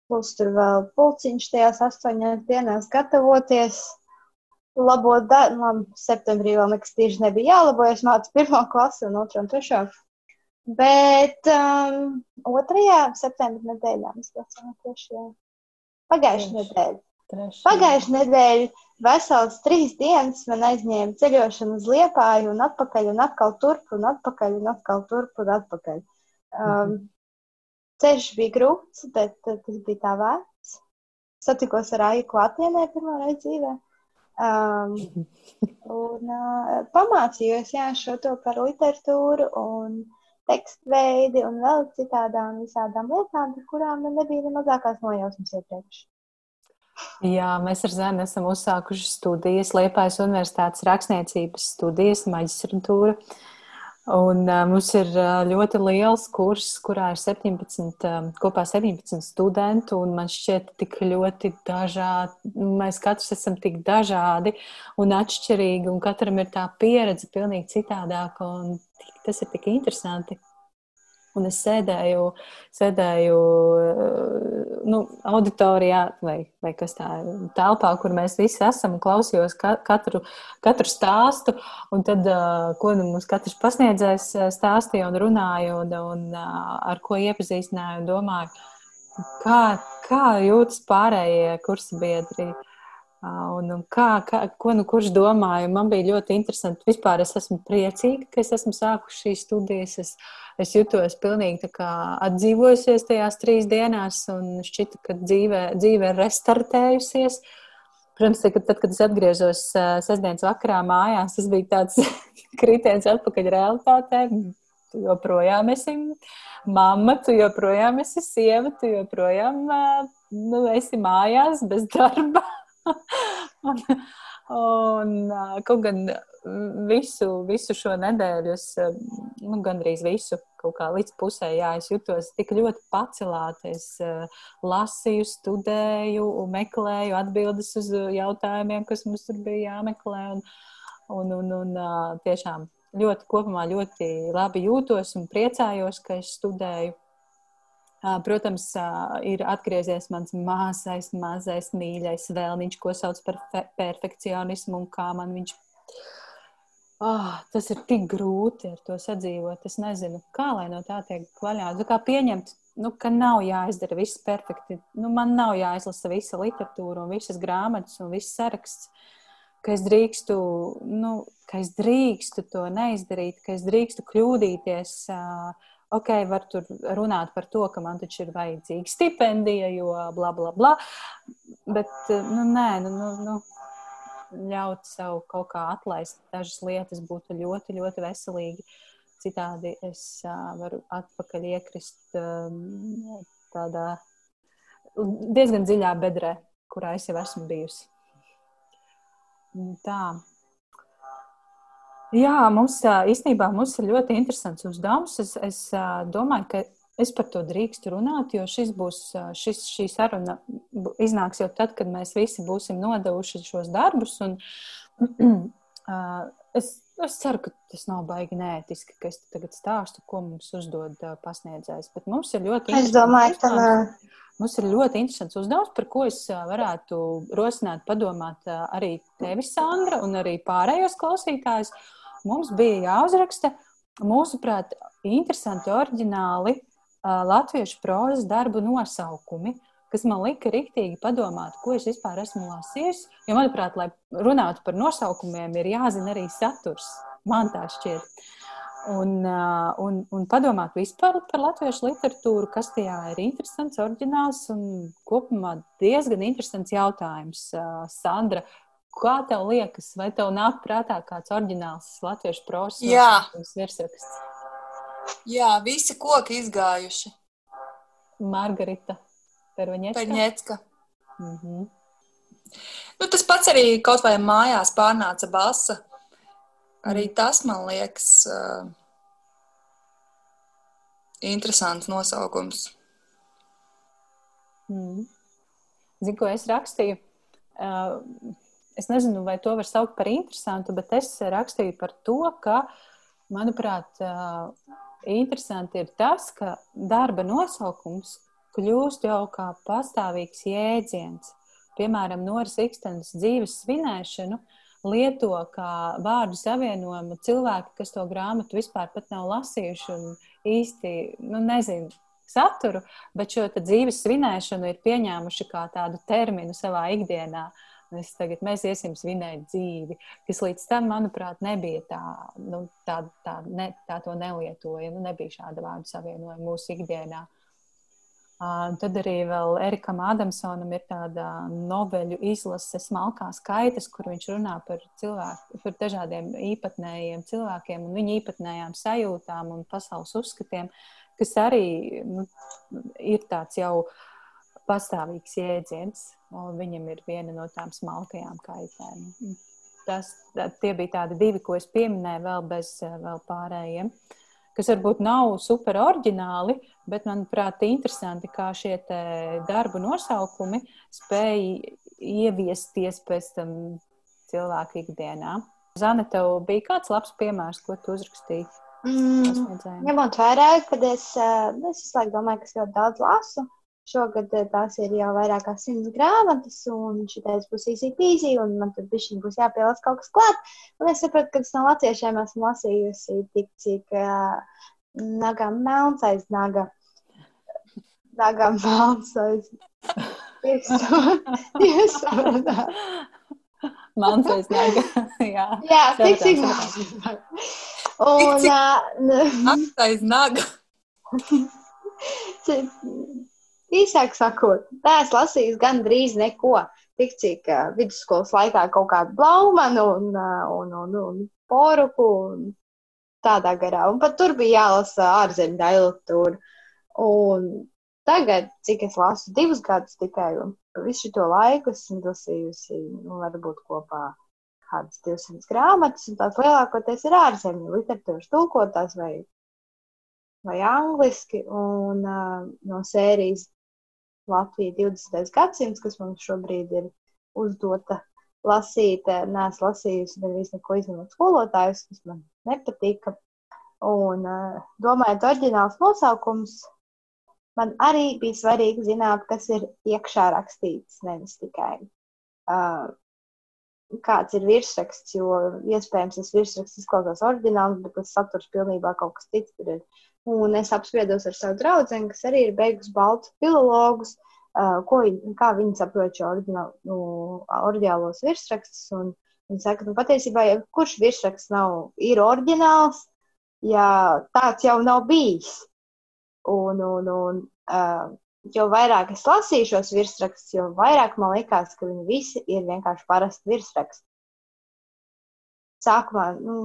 plus tur vēl pulciņš tajās astoņās dienās gatavoties, labot darbu. Man septembrī vēl nekas tieši nebija jālabo, es mācu pirmo klasi un otru un trešo. Bet um, otrajā septembrī nedēļā mēs braucām trešajā. Pagājušajā nedēļā. Pagājušajā nedēļā vesels trīs dienas man aizņēma ceļošana uz Liepāju un atpakaļ, un atkal turp, un atpakaļ, un atkal turp, un atpakaļ. Um, ceļš bija grūts, bet tas bija tā vērts. Satikos ar Aiju klātienē pirmo reizi dzīvē. Um, un uh, pamācījos jā, šo to par literatūru un tekstu veidi un vēl citādām visādām lietām, par kurām man nebija ne mazākās nojausmas iepriekš. Jā, mēs ar Zēnu esam uzsākuši studijas, Liepājas Universitātes rakstniecības studijas, maģistratūra. Un, uh, mums ir uh, ļoti liels kurs, kurā ir 17, uh, kopā 17 studentu, un man šķiet tik ļoti dažādi. Mēs katrs esam tik dažādi un atšķirīgi, un katram ir tā pieredze pilnīgi citādāka, tas ir tik interesanti. Un es sēdēju, sēdēju nu, auditorijā, vai, vai kas tā ir, telpā, kur mēs visi esam, un klausījos katru, katru stāstu. Un tad, ko nu, mums katrs pasniedzējs stāstīja un runāja, un, un ar ko iepazīstināja, un domāju, kā, kā jūtas pārējie kursa biedri. Un, un kā, kā, ko nu kurš domāja? Man bija ļoti interesanti. Vispār es esmu priecīga, ka es esmu sākusi šīs studijas. Es, es jutos pilnīgi atdzīvojusies tajās trīs dienās, un šķita, ka dzīve, dzīve ir restartējusies. Protams, ka tad, kad es atgriezos sestdienas vakarā mājās, tas bija tāds kritiens atpakaļ realitātē. Tu joprojām esi mamma, tu joprojām esi sieva, tu joprojām nu, esi mājās bez darba. un, un kaut gan visu, visu šo nedēļu, es nu, gandrīz visu, kaut kā līdz pusē, jā, es jutos tik ļoti pacelāta. Es lasīju, studēju, meklēju atbildes uz jautājumiem, kas mums tur bija jāmeklē. Un, un, un, un tiešām ļoti kopumā ļoti labi jūtos un priecājos, ka es studēju Protams, ir atgriezies mans mazais, mazais mīļais vēlniņš, ko sauc par perfekcionismu, un kā man viņš. Oh, tas ir tik grūti ar to sadzīvot. Es nezinu, kā lai no tā tiek vaļā. Nu, kā pieņemt, nu, ka nav jāizdara viss perfekti. Nu, man nav jāizlasa visa literatūra un visas grāmatas un viss saraksts. Ka es drīkstu, nu, ka es drīkstu to neizdarīt, ka es drīkstu kļūdīties. Uh, ok, var tur runāt par to, ka man taču ir vajadzīga stipendija, jo bla, bla, bla. Bet, nu, nē, nu, nu, nu ļaut sev kaut kā atlaist dažas lietas būtu ļoti, ļoti veselīgi. Citādi es uh, varu atpakaļ iekrist um, tādā diezgan dziļā bedrē, kurā es jau esmu bijusi. Tā. Jā, mums īstenībā mums ir ļoti interesants uzdevums. Es, es domāju, ka es par to drīkstu runāt, jo šis būs, šis, šī saruna iznāks jau tad, kad mēs visi būsim nodevuši šos darbus. Un, es, es ceru, ka tas nav baigi neētiski, ka es tagad stāstu, ko mums uzdod pasniedzējs. Bet mums ir ļoti es domāju, ka Mums ir ļoti interesants uzdevums, par ko es varētu rosināt, padomāt arī tevi, Sandra, un arī pārējos klausītājus mums bija jāuzraksta, mūsuprāt, interesanti, oriģināli latviešu prozas darbu nosaukumi, kas man lika rīktīgi padomāt, ko es vispār esmu lasījusi. Jo, manuprāt, lai runātu par nosaukumiem, ir jāzina arī saturs. Man tā šķiet. Un, un, un padomāt vispār par latviešu literatūru, kas tajā ir interesants, oriģināls un kopumā diezgan interesants jautājums. Sandra, Kā tev liekas, vai tev nāk prātā kāds oriģināls latviešu prosas virsraksts? Jā, visi koki izgājuši. Margarita. Pervaņecka. Perņecka. Mm -hmm. Nu, tas pats arī kaut vai mājās pārnāca basa. Arī tas man liekas uh, interesants nosaukums. Mm. Zinu, ko es rakstīju. Uh, es nezinu, vai to var saukt par interesantu, bet es rakstīju par to, ka, manuprāt, uh, interesanti ir tas, ka darba nosaukums kļūst jau kā pastāvīgs jēdziens. Piemēram, Noras Ikstenes dzīves svinēšanu lieto kā vārdu savienojumu cilvēki, kas to grāmatu vispār pat nav lasījuši un īsti nu, nezinu saturu, bet šo dzīves svinēšanu ir pieņēmuši kā tādu terminu savā ikdienā. Es tagad mēs iesim svinēt dzīvi, kas līdz tam, manuprāt, nebija tā, nu, tā, tā, ne, tā to nelietoja. Nu, nebija šāda vārdu savienojuma mūsu ikdienā. Uh, tad arī Erikam Adamsonam ir tāda noveļu izlase Smalkās kaitas, kur viņš runā par, cilvēku, par dažādiem īpatnējiem cilvēkiem un viņu īpatnējām sajūtām un pasaules uzskatiem, kas arī nu, ir tāds jau pastāvīgs jēdziens. Viņam ir viena no tām smalkajām kaitēm. Tas, tie bija tādi divi, ko es pieminēju vēl bez vēl pārējiem. Kas varbūt nav super oriģināli, bet, manuprāt, interesanti, kā šie darbu nosaukumi spēja ieviesties pēc tam cilvēku ikdienā. Zana, tev bija kāds labs piemērs, ko tu uzrakstīji? Mm, ņemot vērā, kad es, eh, es visu laiku domāju, ka es ļoti daudz lasu, Šogad eh, tās ir jau vairāk kā simts grāmatas, un šitais būs īsi pīzī, un man tad bišķiņ būs jāpielāc kaut kas klāt. Un es saprotu, ka tas no latviešiem esmu lasījusi tik, cik uh, naga melns aiz naga. Naga melns aiz. Saprotat? Melns aiz naga. Jā, Jā tik, cik melns. Un... Uh, aiz naga. Īsāk sakot, es lasīju gandrīz neko. Tik cik uh, vidusskolas laikā kaut kādu blaumanu un, uh, un, un, un poruku un tādā garā. Un pat tur bija jālasa ārzemju daļliteratūra. Un tagad, cik es lasu divus gadus tikai, un visu šo laiku esmu lasījusi, nu, varbūt kopā kādas 200 grāmatas, un tās lielākoties ir ārzemju literatūras tulkotās vai, vai angliski, un uh, no sērijas Latvija 20. gadsimts, kas mums šobrīd ir uzdota lasīt. Nē, es lasījusi gandrīz neko izņemot skolotājus, kas man nepatika. Un domājot, oriģināls nosaukums, man arī bija svarīgi zināt, kas ir iekšā rakstīts, nevis tikai uh, kāds ir virsraksts, jo iespējams tas virsraksts izklausās oriģināls, bet tas saturs pilnībā kaut kas cits. Tur ir Un es apspriedos ar savu draugu, kas arī ir beigusi baltu filologus, uh, ko kā viņi saprot šo nu, oriģinālos virsrakstus. Viņi saka, ka nu, patiesībā jebkurš virsraksts nav ir oriģināls, ja tāds jau nav bijis. Un, un, un, uh, jo vairāk es lasīju šos virsrakstus, jo vairāk man likās, ka viņi visi ir vienkārši parasti virsraksti. Sākumā, nu,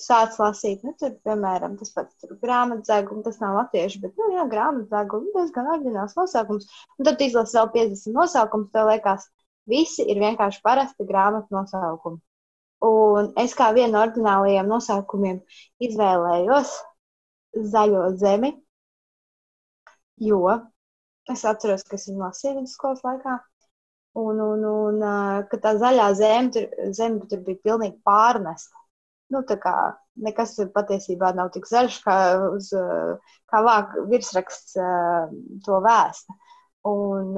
sāc lasīt, nu, tur, piemēram, tas pats grāmatzēgums, tas nav latviešu, bet, nu, jā, grāmatzēgums, diezgan oriģināls nosaukums. Un tad izlasi vēl 50 nosaukums, tev liekas, visi ir vienkārši parasti grāmatu nosaukumi. Un es kā vienu no oriģinālajiem nosaukumiem izvēlējos zaļo zemi, jo es atceros, ka es viņu lasīju vidusskolas laikā. Un, un, un ka tā zaļā zeme tur, zeme tur bija pilnīgi pārnesta nu, nekas patiesībā nav tik zaļš, kā, uz, kā vāk virsraksts to vēsta. Un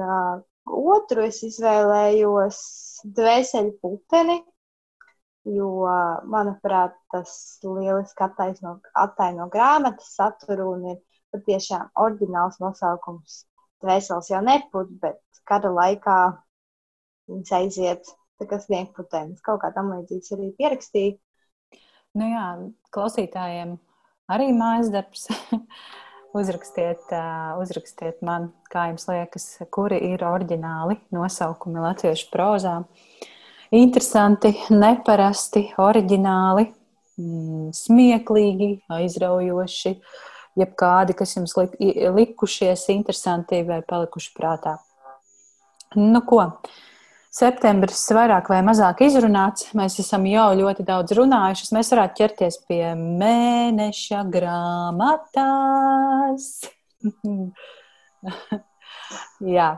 otru es izvēlējos dvēseli puteni, jo, manuprāt, tas lieliski attaino, attaino grāmatas saturu un ir patiešām oriģināls nosaukums. Dvēseles jau neput, bet kara laikā viņas aiziet tā kā sniegputenis. Kaut kā tam līdzīgs arī pierakstīja. Nu jā, klausītājiem arī mājas darbs. uzrakstiet, uzrakstiet man, kā jums liekas, kuri ir oriģināli nosaukumi latviešu prozā. Interesanti, neparasti, oriģināli, mm, smieklīgi, aizraujoši, jebkādi, kas jums lik, likušies interesanti vai palikuši prātā. Nu, ko? Septembris vairāk vai mazāk izrunāts. Mēs esam jau ļoti daudz runājuši. Mēs varētu ķerties pie mēneša grāmatas. Jā,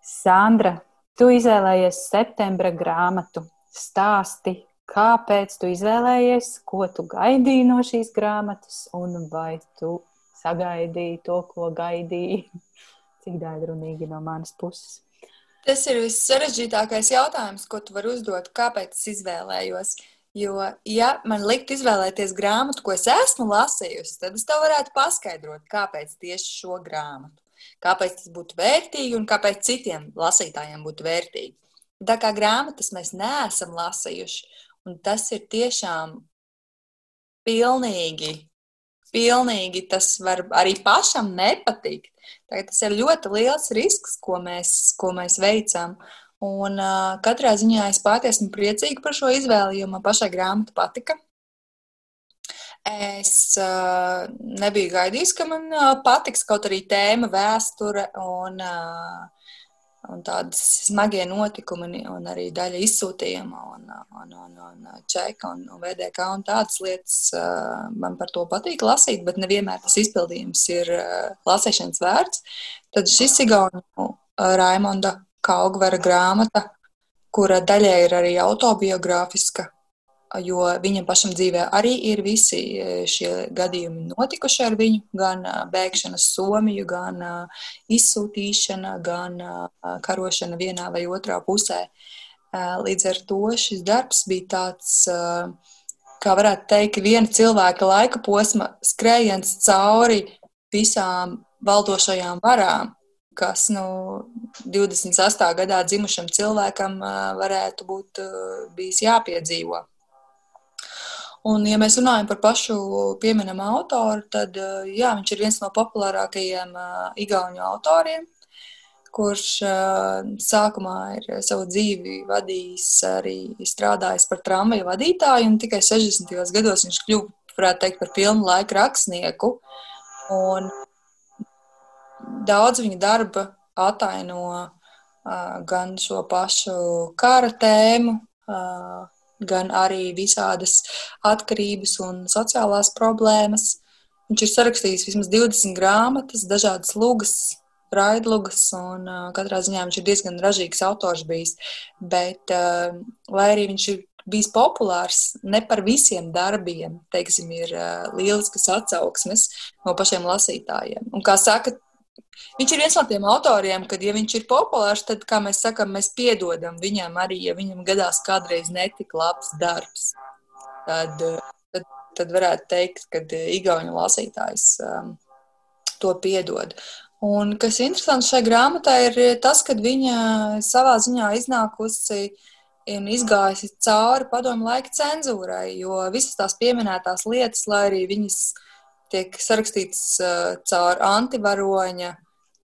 Sandra, tu izvēlējies septembra grāmatu. Stāsti, kāpēc tu izvēlējies, ko tu gaidīji no šīs grāmatas, un vai tu sagaidīji to, ko gaidīji. Cik daļrunīgi no manas puses. Tas ir viss sarežģītākais jautājums, ko tu vari uzdot, kāpēc es izvēlējos. Jo, ja man likt izvēlēties grāmatu, ko es esmu lasījusi, tad es tev varētu paskaidrot, kāpēc tieši šo grāmatu. Kāpēc tas būtu vērtīgi un kāpēc citiem lasītājiem būtu vērtīgi. Tā kā grāmatas mēs neesam lasījuši, un tas ir tiešām pilnīgi, pilnīgi tas var arī pašam nepatikt. Tagad tas ir ļoti liels risks, ko mēs, ko mēs veicam. Un uh, katrā ziņā es pati esmu priecīga par šo izvēli, jo man pašai grāmata patika. Es uh, nebiju gaidījis, ka man uh, patiks kaut arī tēma, vēsture un uh, un tādas smagie notikumi, un arī daļa izsūtījuma, un, un, un, un čeka, un, un VDK, un tādas lietas man par to patīk lasīt, bet nevienmēr tas izpildījums ir lasīšanas vērts. Tad šis Igaunu Raimonda Kaugvera grāmata, kura daļai ir arī autobiogrāfiska, jo viņam pašam dzīvē arī ir visi e, šie gadījumi notikuši ar viņu, gan e, bēgšana uz Somiju, gan e, izsūtīšana, gan karošana vienā vai otrā pusē. Līdz ar to šis darbs bija tāds, kā varētu teikt, viena cilvēka laika posma skrējiens cauri visām valdošajām varām, kas nu, 28. gadā dzimušam cilvēkam varētu būt bijis jāpiedzīvo. Un, ja mēs runājam par pašu pieminamu autoru, tad eh, jā, viņš ir viens no populārākajiem uh, igauņu autoriem, kurš uh, sākumā ir savu dzīvi vadījis, arī strādājis par tramvaju vadītāju, un tikai 60. gados viņš kļuva, varētu teikt, par pilnu laiku rakstnieku. Un daudz viņa darba ataino gan šo pašu kara tēmu, gan arī visādas atkarības un sociālās problēmas. Viņš ir sarakstījis vismaz 20 grāmatas, dažādas lugas, raidlugas, un uh, katrā ziņā viņš ir diezgan ražīgs autors bijis. Bet, uh, lai arī viņš ir bijis populārs, ne par visiem darbiem, teiksim, ir uh, lieliskas atsauksmes no pašiem lasītājiem. Un, kā saka, Viņš ir viens no tiem autoriem, kad, ja viņš ir populārs, tad, kā mēs sakām, mēs piedodam viņam arī, ja viņam gadās kādreiz netika labs darbs. Tad, tad, tad varētu teikt, ka Igaunijas lasītājs um, to piedod. Un kas ir interesants šai grāmatai, ir tas, ka viņa savā ziņā iznākusi un izgājusi cauri padomu laika cenzūrai, jo visas tās pieminētās lietas, lai arī viņas tiek sarakstītas uh, caur antivaroņa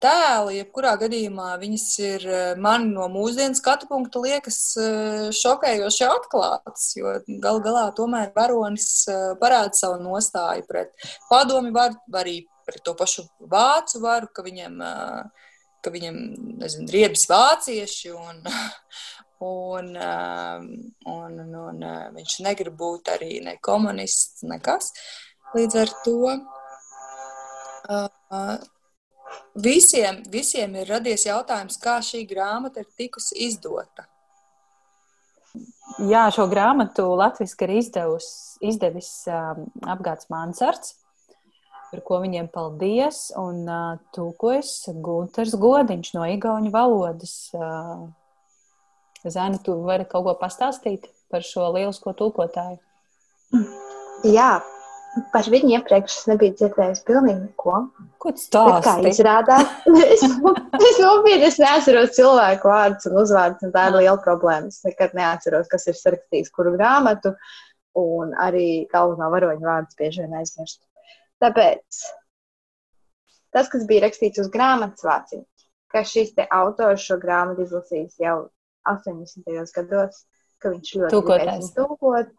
tēli, jebkurā gadījumā viņas ir eh, man no mūsdienu skatu punkta liekas eh, šokējoši atklātas, jo gal galā tomēr varonis eh, parāda savu nostāju pret padomi varu, arī pret to pašu vācu varu, ka viņam, ka viņam nezinu, riebas vācieši un, un, un, un, un viņš negrib būt arī ne komunists, nekas. Līdz ar to visiem, visiem ir radies jautājums, kā šī grāmata ir tikusi izdota. Jā, šo grāmatu Latvijas ir izdevis, izdevis um, apgāds Mansards, par ko viņiem paldies. Un uh, tūkojas Gunters Godiņš no Igauņu valodas. Uh, Zēna, tu vari kaut ko pastāstīt par šo lielisko tulkotāju? Jā, Par viņu iepriekš es nebiju dzirdējis pilnīgi neko. Ko tas tāds - kā izrādās? es, es nopietni es neatceros cilvēku vārdus un uzvārdus, un tā ir liela problēma. Es nekad neatceros, kas ir sarakstījis kuru grāmatu, un arī galveno varoņu vārdus bieži vien aizmirst. Tāpēc tas, kas bija rakstīts uz grāmatas vāciņa, ka šis autors šo grāmatu izlasījis jau 80. gados, ka viņš ļoti gribēja tulkot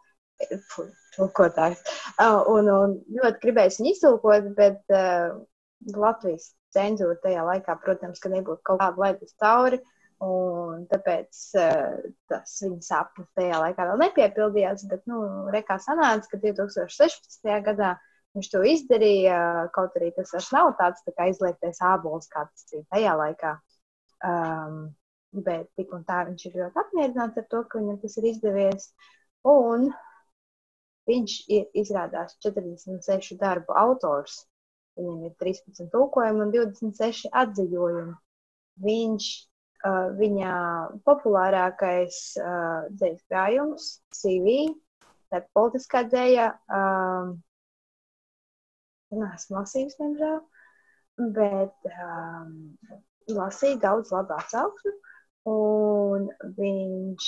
tulkotājs. Un, un ļoti gribēju viņu iztulkot, bet uh, Latvijas cenzūra tajā laikā, protams, ka nebūtu kaut kāda laidus cauri. Un tāpēc uh, tas viņa sapnis tajā laikā vēl nepiepildījās. Bet, nu, rekā sanāca, ka 2016. gadā viņš to izdarīja. Kaut arī tas vairs nav tāds tā kā izliektais ābols, kā tas bija tajā laikā. Um, bet tik un tā viņš ir ļoti apmierināts ar to, ka viņam tas ir izdevies. Un viņš ir izrādās 46 darbu autors. Viņam ir 13 tulkojumi un 26 atzīmējumi. Viņš, uh, viņa populārākais uh, dzīslis krājums, CV, ir politiskā dzēja. Um, Nē, esmu lasījis, diemžēl, bet um, lasīju daudz labu atsauksmi. Un viņš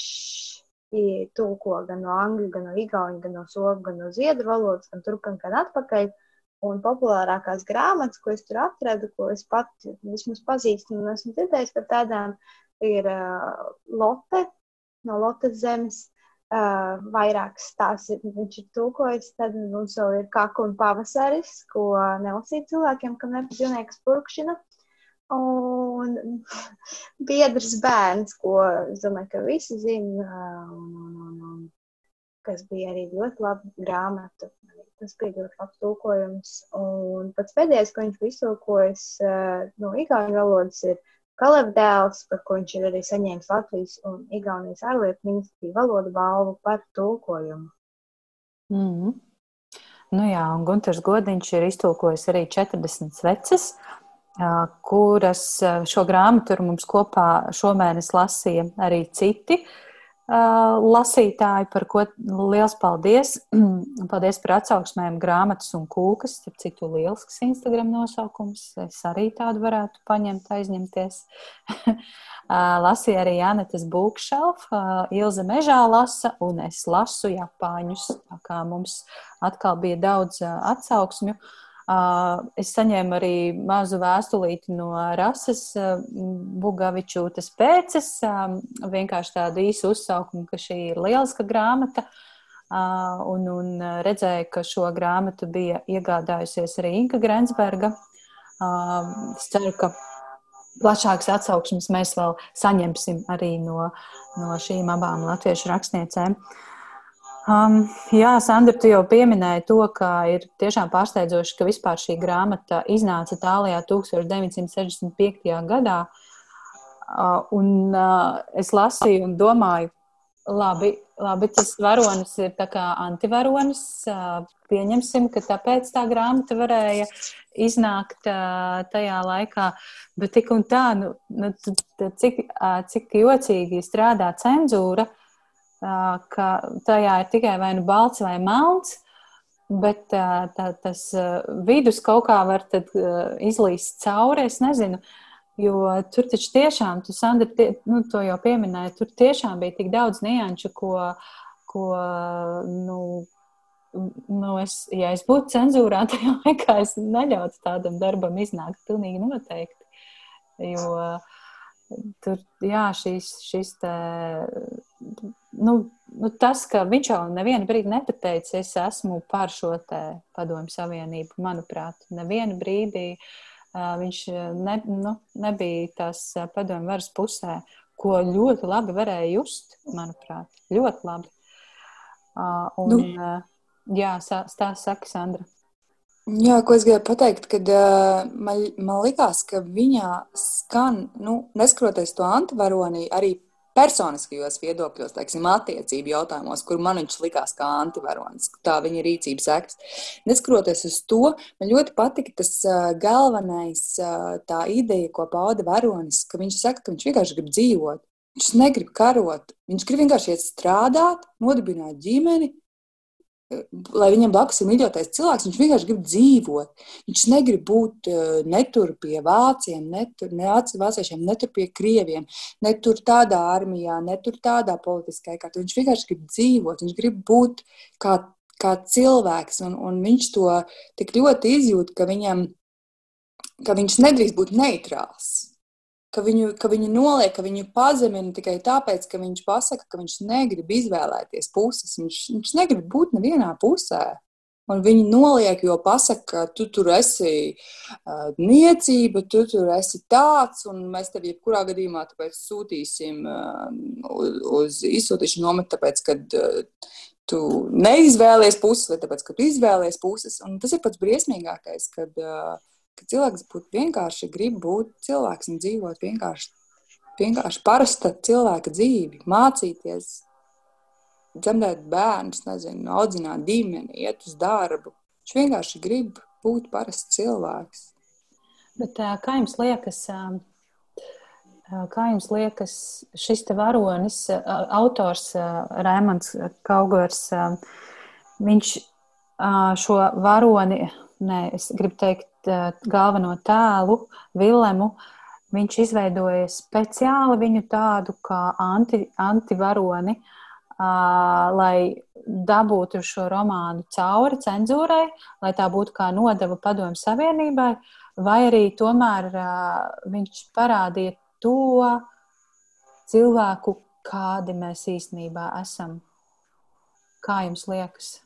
tulko gan no angļu, gan no igauņu, gan no somu, gan no zviedru valodas, gan turp, gan atpakaļ. Un populārākās grāmatas, ko es tur atradu, ko es pat vismaz pazīstu un esmu dzirdējis par tādām, ir uh, Lotte no Lottes zemes. Uh, vairākas tās ir, viņš ir tulkojis, tad mums vēl ir Kaka un Pavasaris, ko nelasīt cilvēkiem, kam dzīvnieks purkšana. Uh, Un biedrs bērns, ko es domāju, ka visi zina, un, un, un, un, kas bija arī ļoti laba grāmata. Tas bija ļoti labs tulkojums. Un pats pēdējais, ko viņš bija iztulkojis no igauņu valodas, ir Kalevdēls, par ko viņš ir arī saņēmis Latvijas un Igaunijas ārlietu ministriju valodu balvu par tulkojumu. Mm -hmm. Nu jā, un Gunters Godiņš ir iztulkojis arī 40 sveces kuras šo grāmatu mums kopā šomēnes lasīja arī citi lasītāji, par ko liels paldies. paldies par atsauksmēm grāmatas un kūkas, starp citu lielisks Instagram nosaukums. Es arī tādu varētu paņemt, aizņemties. Lasīja arī Janetes Būkšelf, Ilze Mežā lasa, un es lasu Japāņus, tā kā mums atkal bija daudz atsauksmju. Uh, Es saņēmu arī mazu vēstulīti no rases Bugavičūtas pēces, vienkārši tādu īsu uzsaukumu, ka šī ir lieliska grāmata. Un, un redzēju, ka šo grāmatu bija iegādājusies arī Inka Grensberga. Es ceru, ka plašākas atsauksmes mēs vēl saņemsim arī no, no šīm abām latviešu rakstniecēm. Uh, Um, jā, Sandra, tu jau pieminēji to, ka ir tiešām pārsteidzoši, ka vispār šī grāmata iznāca Itālijā 1965. gadā. Uh, un uh, es lasīju un domāju, labi, labi tas varonis ir tā kā antivaronis. Uh, pieņemsim, ka tāpēc tā grāmata varēja iznākt uh, tajā laikā. Bet tik un tā, nu, nu, cik, uh, cik jocīgi strādā cenzūra. Uh, ka tajā ir tikai vai nu balts vai melns, bet tā, tas vidus kaut kā var izlīst cauri. Es nezinu, jo tur taču tiešām, tu Sandra, tie, nu, to jau pieminēji, tur tiešām bija tik daudz nianšu, ko, ko nu, nu es, ja es būtu cenzūrā, tajā laikā es neļautu tādam darbam iznākt pilnīgi noteikti. Jo tur, jā, šīs, te nu, nu, tas, ka viņš jau nevienu brīdi nepateica, es esmu par šo padomu savienību, manuprāt, nevienu brīdī uh, viņš ne, nu, nebija tās padomu varas pusē, ko ļoti labi varēja just, manuprāt, ļoti labi. Un, nu. jā, stāsts saka Sandra. Jā, ko es gribēju pateikt, kad uh, man, man likās, ka viņā skan, nu, neskroties to antivaronī, arī personiskajos viedokļos, teiksim, attiecību jautājumos, kur man viņš likās kā antivaronis, tā viņa rīcības sekas. Neskatoties uz to, man ļoti patika tas galvenais, tā ideja, ko pauda varonis, ka viņš saka, ka viņš vienkārši grib dzīvot. Viņš negrib karot, viņš grib vienkārši iet strādāt, nodibināt ģimeni, lai viņam blakus ir mīļotais cilvēks, viņš vienkārši grib dzīvot. Viņš negrib būt netur pie vācijiem, netur ne vāciešiem, netur pie krieviem, netur tādā armijā, netur tādā politiskā kārtā. Viņš vienkārši grib dzīvot, viņš grib būt kā, kā cilvēks, un, un viņš to tik ļoti izjūt, ka, viņam, ka viņš nedrīkst būt neitrāls. Ka viņu, ka viņu noliek, ka viņu pazemina tikai tāpēc, ka viņš pasaka, ka viņš negrib izvēlēties puses. Viņš, viņš negrib būt nevienā pusē. Un viņi noliek, jo pasaka, ka tu tur esi uh, niecība, tu tur esi tāds, un mēs tevi jebkurā gadījumā sūtīsim uh, uz, uz izsūtīšanu nometni, tāpēc, ka uh, tu neizvēlies puses, vai tāpēc, ka tu izvēlies puses. Un tas ir pats briesmīgākais, kad, uh, kad cilvēks būtu vienkārši grib būt cilvēks un dzīvot vienkārši, vienkārši parasta cilvēka dzīvi, mācīties, dzemdēt bērnus, nezinu, audzināt ģimeni, iet uz darbu. Viņš vienkārši grib būt parasts cilvēks. Bet, kā jums liekas, kā jums liekas šis te varonis, autors Rēmans Kaugors, viņš šo varoni, ne, es gribu teikt, galveno tēlu, Vilemu, viņš izveidoja speciāli viņu tādu kā anti, antivaroni, uh, lai dabūtu šo romānu cauri cenzūrai, lai tā būtu kā nodeva padomju savienībai, vai arī tomēr viņš parādīja to cilvēku, kādi mēs īstenībā esam. Kā jums liekas?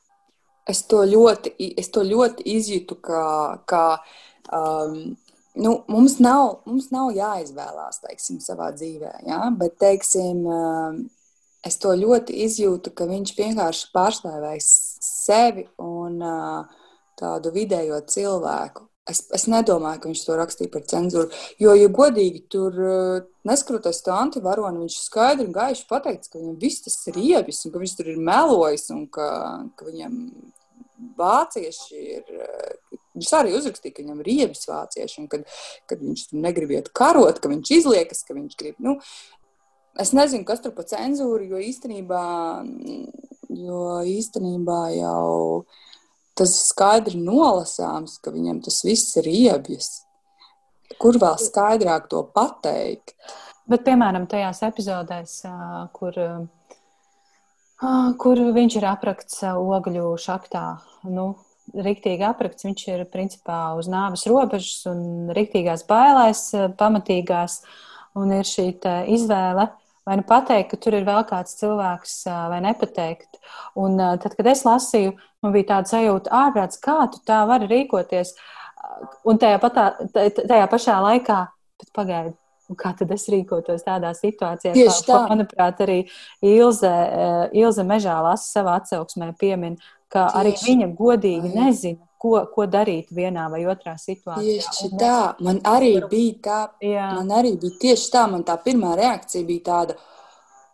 Es to ļoti, es to ļoti izjūtu, ka, ka um, nu, mums, nav, mums nav jāizvēlās teiksim, savā dzīvē, ja? bet teiksim, um, es to ļoti izjūtu, ka viņš vienkārši pārstāvēja sevi un uh, tādu vidējo cilvēku. Es, es nedomāju, ka viņš to rakstīja par cenzūru. Jo, ja godīgi tur uh, neskatoties to antivaroni, viņš skaidri un gaiši pateica, ka viņam viss tas ir iebis un ka viņš tur ir melojis un ka, ka viņam vācieši ir. Viņš arī uzrakstīja, ka viņam ir iebis vācieši, un kad, kad viņš negrib iet karot, ka viņš izliekas, ka viņš grib. Nu, Es nezinu, kas tur pa cenzūru, jo īstenībā, jo īstenībā jau tas skaidri nolasāms, ka viņam tas viss ir iebjas. Kur vēl skaidrāk to pateikt? Bet, piemēram, tajās epizodēs, kur, kur viņš ir aprakts ogļu šaktā, nu, riktīgi aprakts, viņš ir principā uz nāves robežas un riktīgās bailēs, pamatīgās, un ir šī izvēle Vai nu pateikt, ka tur ir vēl kāds cilvēks, vai nepateikt. Un tad, kad es lasīju, man bija tāda sajūta, ārprāts, kā tu tā vari rīkoties. Un tajā, patā, tajā pašā laikā, bet pagaidi, kā tad es rīkotos tādā situācijā? Tieši tā. Manuprāt, arī Ilze, Ilze Mežā lasa savā atsauksmē piemin, ka Tieši. arī viņa godīgi nezina, ko, ko darīt vienā vai otrā situācijā. Tieši tā, man arī bija tā, jā. man arī bija tieši tā, man tā pirmā reakcija bija tāda,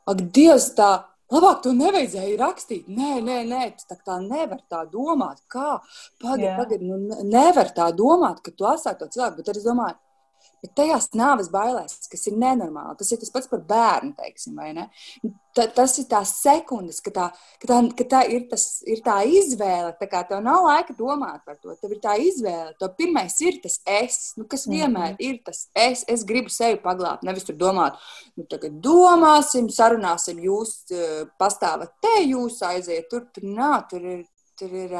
ak, Dievs, tā, labāk to nevajadzēja rakstīt. Nē, nē, nē, tas tā, tā nevar tā domāt. Kā? Pagaid, pagaid, nu nevar tā domāt, ka tu atstāji to cilvēku, bet es domāju, Bet tajās nāves bailēs, kas ir nenormāli, tas ir tas pats par bērnu, teiksim, vai ne? Ta, tas ir tās sekundes, ka tā, ka tā, ka tā ir, tas, ir tā izvēle. Tā kā tev nav laika domāt par to, tev ir tā izvēle. Tev pirmais ir tas es, nu, kas vienmēr mm -hmm. ir tas es. Es gribu sevi paglābt, nevis tur domāt, nu, tagad domāsim, sarunāsim, jūs uh, pastāvat te, jūs aiziet tur, tur nā, tur ir tur ir,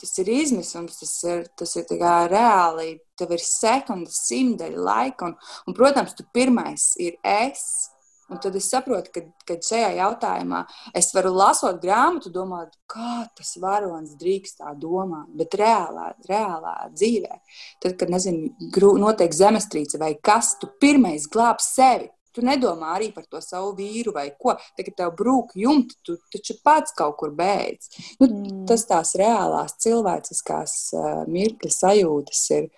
tas ir izmisums, tas ir, tas ir reāli. Tev ir sekundes, simtaļa laika, un, un, protams, tu pirmais ir es. Un tad es saprotu, ka, ka šajā jautājumā es varu lasot grāmatu, domāt, kā tas varonis drīkst tā domāt. Bet reālā, reālā dzīvē, tad, kad nezinu, notiek zemestrīce vai kas, tu pirmais glābsi sevi. Tu nedomā arī par to savu vīru vai ko. Tagad tev brūk jumti, tu taču pats kaut kur beidz. Nu, mm. Tas tās reālās cilvēciskās uh, mirkļa sajūtas ir.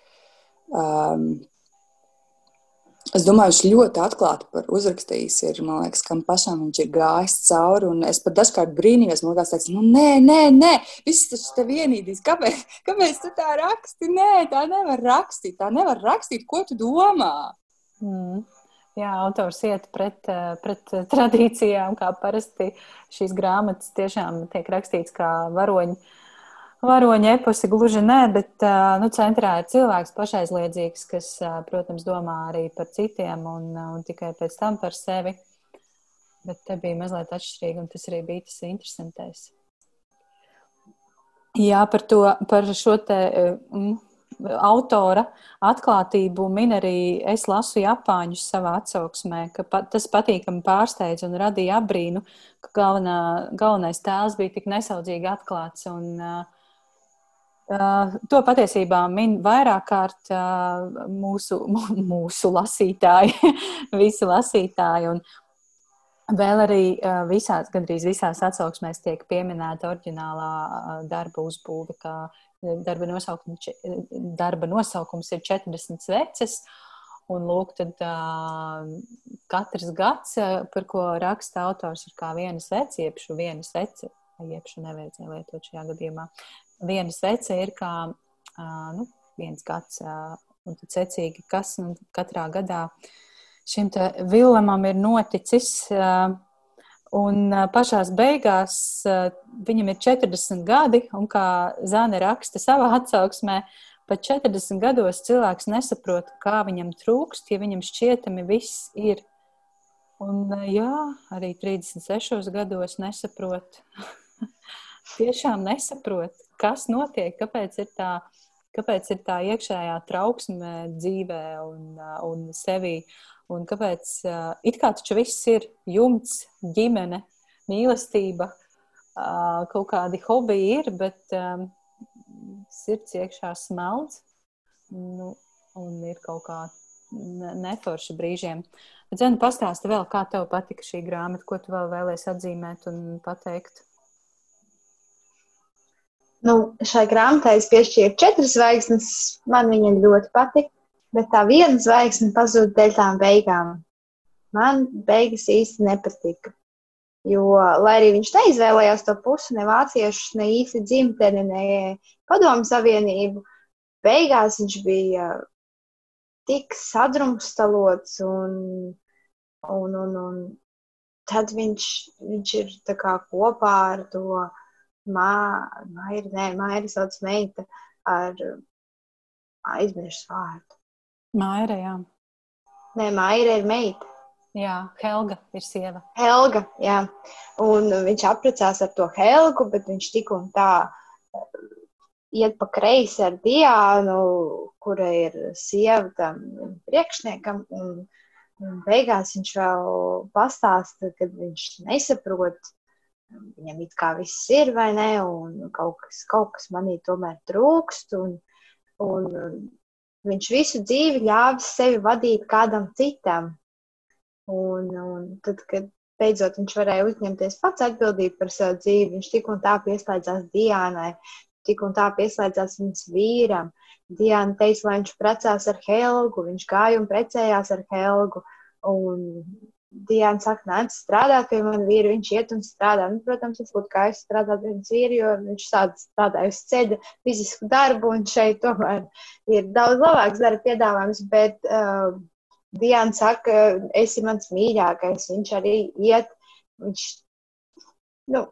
Um, Es domāju, viņš ļoti atklāti par uzrakstījis. Ir, man liekas, kam pašam viņš ir gājis cauri. Es pat dažkārt brīnījos, man liekas, tāds, nu, nē, nē, nē, viss tas te vienīdīs. Kāpēc, kāpēc tu tā raksti? Nē, tā nevar rakstīt. Tā nevar rakstīt, ko tu domā. Mm. Jā, autors iet pret, eh, pret tradīcijām, kā parasti šīs grāmatas tiešām tiek rakstīts kā varoņi. Varoņa eposi gluži nē, bet eh, nu, centrā ir cilvēks pašaizliedzīgs, kas, eh, protams, domā arī par citiem un, un tikai pēc tam par sevi. Bet te bija mazliet atšķirīgi, un tas arī bija tas interesantais. Jā, par, to, par šo te. Autora atklātību min arī es lasu Japāņus savā atsauksmē, ka pa, tas patīkami pārsteidz un radīja abrīnu, ka galvenā, galvenais tēls bija tik nesaudzīgi atklāts. Un, uh, to patiesībā min vairāk kārt uh, mūsu, mūsu lasītāji, visi lasītāji. Un, Vēl arī visās, gandrīz visās atsauksmēs tiek pieminēta oriģinālā darba uzbūve, kā darba nosaukums, darba nosaukums ir 40 sveces. Un lūk, tad uh, katrs gads, par ko raksta autors, ir kā viena svece, iepšu viena svece, iepšu nevajadzēja lietot šajā gadījumā. Viena svece ir kā uh, nu, viens gads, uh, un tad secīgi, kas nu, katrā gadā šim te Vilamam ir noticis. Uh, Un pašā beigās viņam ir 40 gadi, un kā Zāne raksta savā atsauksmē, pat 40 gados cilvēks nesaprot, kā viņam trūkst, ja viņam šķietami viss ir. Un jā, arī 36 gados nesaprot. Tiešām nesaprot, kas notiek, kāpēc ir tā, kāpēc ir tā iekšējā trauksme dzīvē un, un sevī. Un kāpēc it kā taču viss ir jumts, ģimene, mīlestība, kaut kādi hobiji ir, bet um, sirds iekšā smeldz nu, un ir kaut kā neforši brīžiem. Bet, Zeni, pastāsti vēl, kā tev patika šī grāmata, ko tu vēl vēlēsi atzīmēt un pateikt? Nu, šai grāmatai es piešķīru četras zvaigznes. Man viņa ļoti patika bet tā viena zvaigzne pazuda dēļ tām beigām. Man beigas īsti nepatika. Jo, lai arī viņš neizvēlējās to pusi, ne vāciešus, ne īsti dzimteni, ne padomu savienību, beigās viņš bija tik sadrumstalots un, un, un, un tad viņš, viņš ir kopā ar to māju, nē, māju sauc meita ar aizmirsu vārdu. Maira, jā. Nē, Maira ir meita. Jā, Helga ir sieva. Helga, jā. Un viņš apprecās ar to Helgu, bet viņš tik un tā uh, iet pa kreisi ar Diānu, kura ir sieva tam priekšniekam. Un, un beigās viņš vēl pastāsta, ka viņš nesaprot, viņam it kā viss ir vai ne, un kaut kas, kaut kas manī tomēr trūkst. Un, un Viņš visu dzīvi ļāvis sevi vadīt kādam citam. Un, un tad, kad beidzot viņš varēja uzņemties pats atbildību par savu dzīvi, viņš tik un tā pieslēdzās Diānai, tik un tā pieslēdzās viņas vīram. Diana teica, lai viņš precās ar Helgu, viņš gāja un precējās ar Helgu. Un Diana saka, nē, strādāt pie manas vīra, viņš iet un strādā. Nu, protams, es būtu kā es strādātu pie viņas vīra, jo viņš strādā uz ceļa fizisku darbu, un šeit tomēr ir daudz labāks darba piedāvājums. Bet uh, Diana saka, esi mans mīļākais, viņš arī iet. Viņš, nu,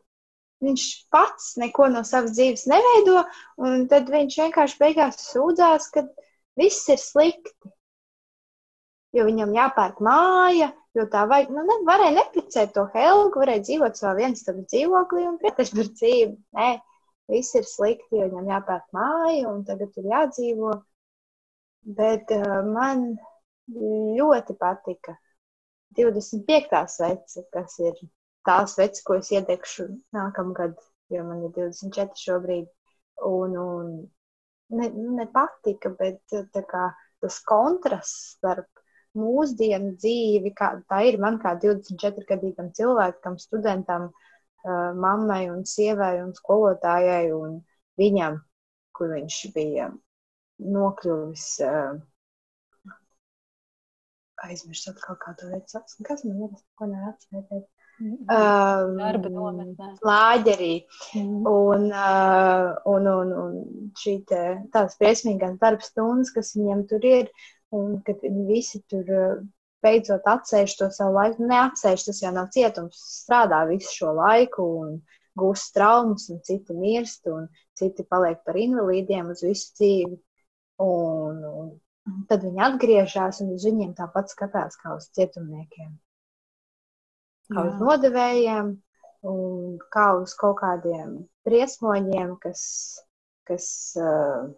viņš pats neko no savas dzīves neveido, un tad viņš vienkārši beigās sūdzās, ka viss ir slikti jo viņam jāpērk māja, jo tā vajag, nu, ne, varēja neprecēt to Helgu, varēja dzīvot savā viens tam dzīvoklī un priekš par dzīvi. Nē, viss ir slikti, jo viņam jāpērk māja un tagad ir jādzīvo. Bet uh, man ļoti patika 25. svece, kas ir tā svece, ko es iedegšu nākamgad, jo man ir 24 šobrīd. Un, un ne, ne patika, bet tā kā tas kontrasts starp mūsdienu dzīvi, kā tā ir man kā 24 gadīgam cilvēkam, studentam, uh, mammai un sievai un skolotājai un viņam, kur viņš bija nokļuvis. Uh, aizmirst atkal kādu lietu. Kas man ir? Ko neatcerēties? Um, Darba nometnē. Lāģerī. Mm. Un, uh, un, un, un šī tādas briesmīgās darba stundas, kas viņiem tur ir, un kad viņi visi tur uh, beidzot atsēž to savu laiku, neatsēž, tas jau nav cietums, strādā visu šo laiku un gūst traumas, un citi mirst, un citi paliek par invalīdiem uz visu dzīvi. Un, un tad viņi atgriežas, un uz viņiem tāpat skatās kā uz cietumniekiem. Kā uz nodevējiem, un kā uz kaut kādiem briesmoņiem, kas, kas uh,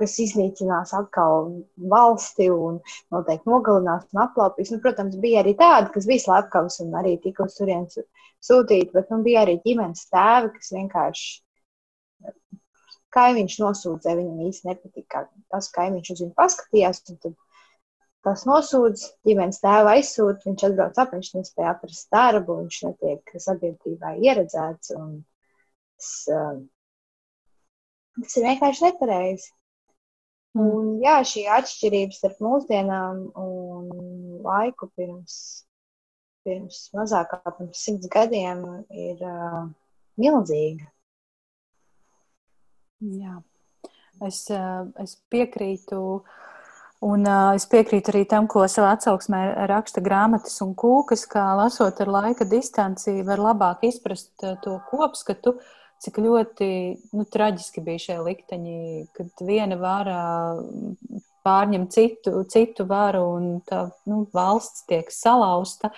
kas iznīcinās atkal valsti un noteikti nogalinās un aplaupīs. Nu, protams, bija arī tādi, kas bija slepkavas un arī tika uz turienes sūtīti, bet nu, bija arī ģimenes tēvi, kas vienkārši kaimiņš nosūdzēja, viņam īsti nepatika tas, kaimiņš uz viņu paskatījās. Tas nosūdz, ģimenes tēva aizsūta, viņš atbrauc ap, viņš nespēja atrast darbu, viņš netiek sabiedrībā ieredzēts. Tas, uh, tas ir vienkārši nepareizi. Un, jā, šī atšķirība starp mūsdienām un laiku pirms, pirms mazāk kā pirms simts gadiem ir uh, milzīga. Jā, es, uh, es piekrītu uh, Un uh, es piekrītu arī tam, ko savā atsauksmē raksta grāmatas un kūkas, kā lasot ar laika distanci, var labāk izprast uh, to kopskatu, cik ļoti nu, traģiski bija šie likteņi, kad viena vara pārņem citu, citu varu un tā nu, valsts tiek salauzta.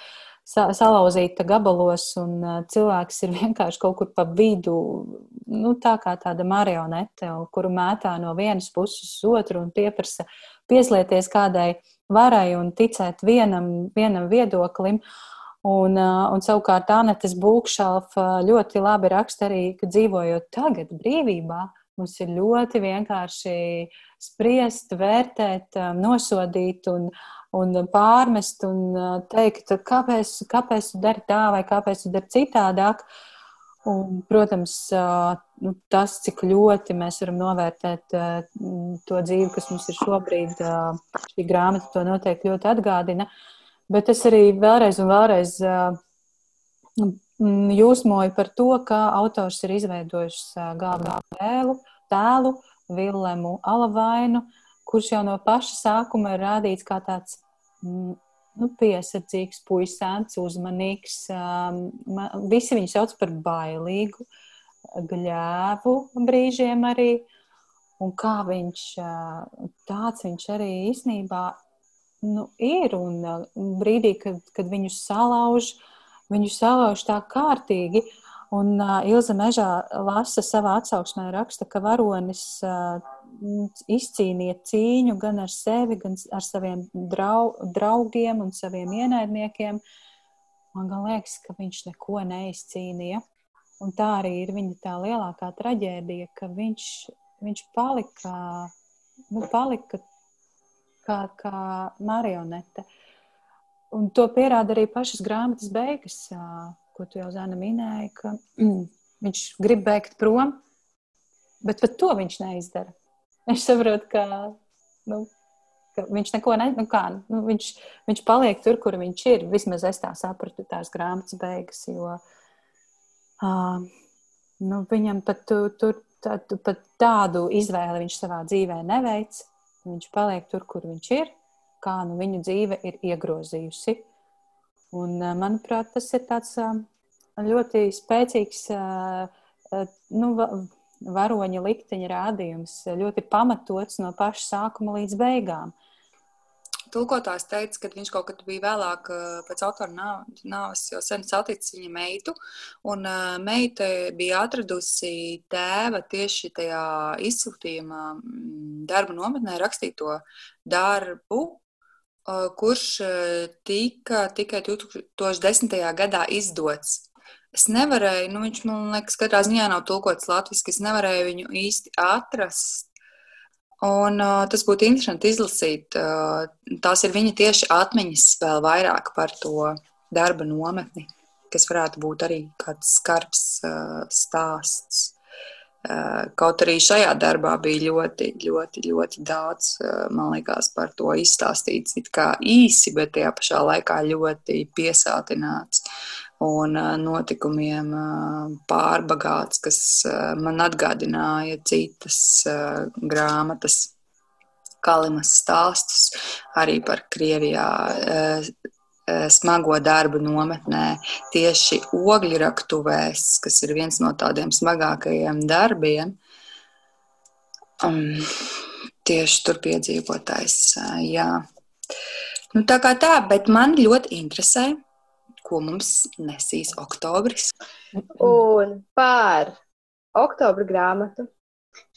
Sa salauzīta gabalos, un uh, cilvēks ir vienkārši kaut kur pa vidu, nu, tā kā tāda marionete, kuru mētā no vienas puses uz otru un pieprasa pieslieties kādai varai un ticēt vienam, vienam viedoklim. Un, un savukārt Anētas Būkšalfa ļoti labi raksta arī, ka dzīvojot tagad brīvībā, mums ir ļoti vienkārši spriest, vērtēt, nosodīt un, un pārmest un teikt, kāpēc, kāpēc tu dari tā vai kāpēc tu dari citādāk. Uh, Un, protams, nu, tas, cik ļoti mēs varam novērtēt to dzīvi, kas mums ir šobrīd, šī grāmata to noteikti ļoti atgādina. Bet es arī vēlreiz un vēlreiz jūsmoju par to, kā autors ir izveidojis galveno tēlu, tēlu Vilemu Alavainu, kurš jau no paša sākuma ir rādīts kā tāds nu, piesardzīgs, puisēns, uzmanīgs. Visi viņu sauc par bailīgu, gļēvu brīžiem arī. Un kā viņš tāds viņš arī īsnībā nu, ir. Un brīdī, kad, kad viņu salauž, viņu salauž tā kārtīgi. Un uh, Ilza Mežā lasa savā atsauksmē, raksta, ka varonis uh, izcīnīja cīņu gan ar sevi, gan ar saviem drau, draugiem un saviem ienaidniekiem. Man liekas, ka viņš neko neizcīnīja. Un tā arī ir viņa tā lielākā traģēdija, ka viņš, viņš palika, nu, palika kā, kā marionete. Un to pierāda arī pašas grāmatas beigas, ko tu jau Zana minēji, ka viņš grib bēgt prom, bet pat to viņš neizdara. Es saprotu, ka, nu, ka viņš neko ne, nu kā, nu, viņš, viņš paliek tur, kur viņš ir. Vismaz es tā sapratu tās grāmatas beigas, jo uh, nu, viņam pat, tu, tur, tu, pat tādu izvēli viņš savā dzīvē neveic. Viņš paliek tur, kur viņš ir, kā nu viņu dzīve ir iegrozījusi. Un, uh, manuprāt, tas ir tāds uh, ļoti spēcīgs uh, nu, varoņa likteņa rādījums ļoti pamatots no paša sākuma līdz beigām. Tulkotājs teica, ka viņš kaut kad bija vēlāk, pēc autora nāves, jau sen saticis viņa meitu, un meita bija atradusi tēva tieši tajā izsūtījumā darba nometnē rakstīto darbu, kurš tika tikai 2010. gadā izdots Es nevarēju, nu, viņš man liekas, katrā ziņā nav tulkots latviešu, es nevarēju viņu īsti atrast. Un, uh, tas būtu interesanti izlasīt. Uh, tās ir viņa tieši atmiņas vēl vairāk par to darba nometni, kas varētu būt arī kāds skarbs uh, stāsts. Uh, kaut arī šajā darbā bija ļoti, ļoti, ļoti daudz, uh, man liekas, par to izstāstīts. It kā īsi, bet tajā pašā laikā ļoti piesātināts un notikumiem pārbagāts, kas man atgādināja citas grāmatas, Kalimas stāstus arī par Krievijā smago darbu nometnē, tieši ogļraktuvēs, kas ir viens no tādiem smagākajiem darbiem. Um, tieši tur piedzīvotais. Jā. Nu, tā kā tā, bet man ļoti interesē, ko mums nesīs oktobris. Un par oktobra grāmatu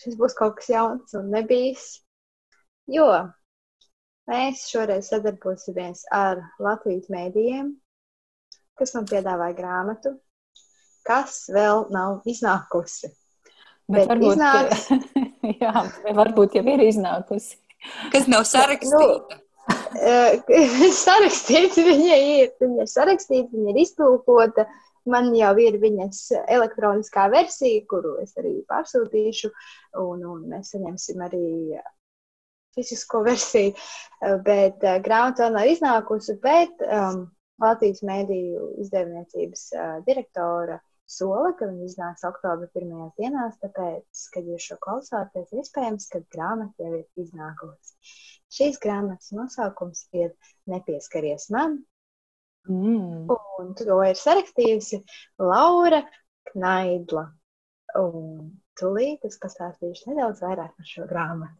šis būs kaut kas jauns un nebijis. Jo mēs šoreiz sadarbosimies ar Latvijas mēdījiem, kas man piedāvāja grāmatu, kas vēl nav iznākusi. Bet, bet varbūt, iznāks... jā, varbūt jau ir iznākusi. Kas nav sarakstīta? Nu, sarakstīta viņa ir. Viņa ir sarakstīta, viņa ir iztulkota. Man jau ir viņas elektroniskā versija, kuru es arī pārsūtīšu, un, un mēs saņemsim arī fizisko versiju. Bet uh, grāmata vēl nav iznākusi, bet um, Latvijas mēdīju izdevniecības uh, direktora sola, ka viņi iznāks oktobra pirmajās dienās, tāpēc, kad jūs šo klausāties, iespējams, ka grāmata jau ir iznākusi. Šīs grāmatas nosaukums ir Nepieskaries man, mm. un to ir sarakstījusi Laura Knaidla. Un tūlīt es pastāstīšu nedaudz vairāk par šo grāmatu.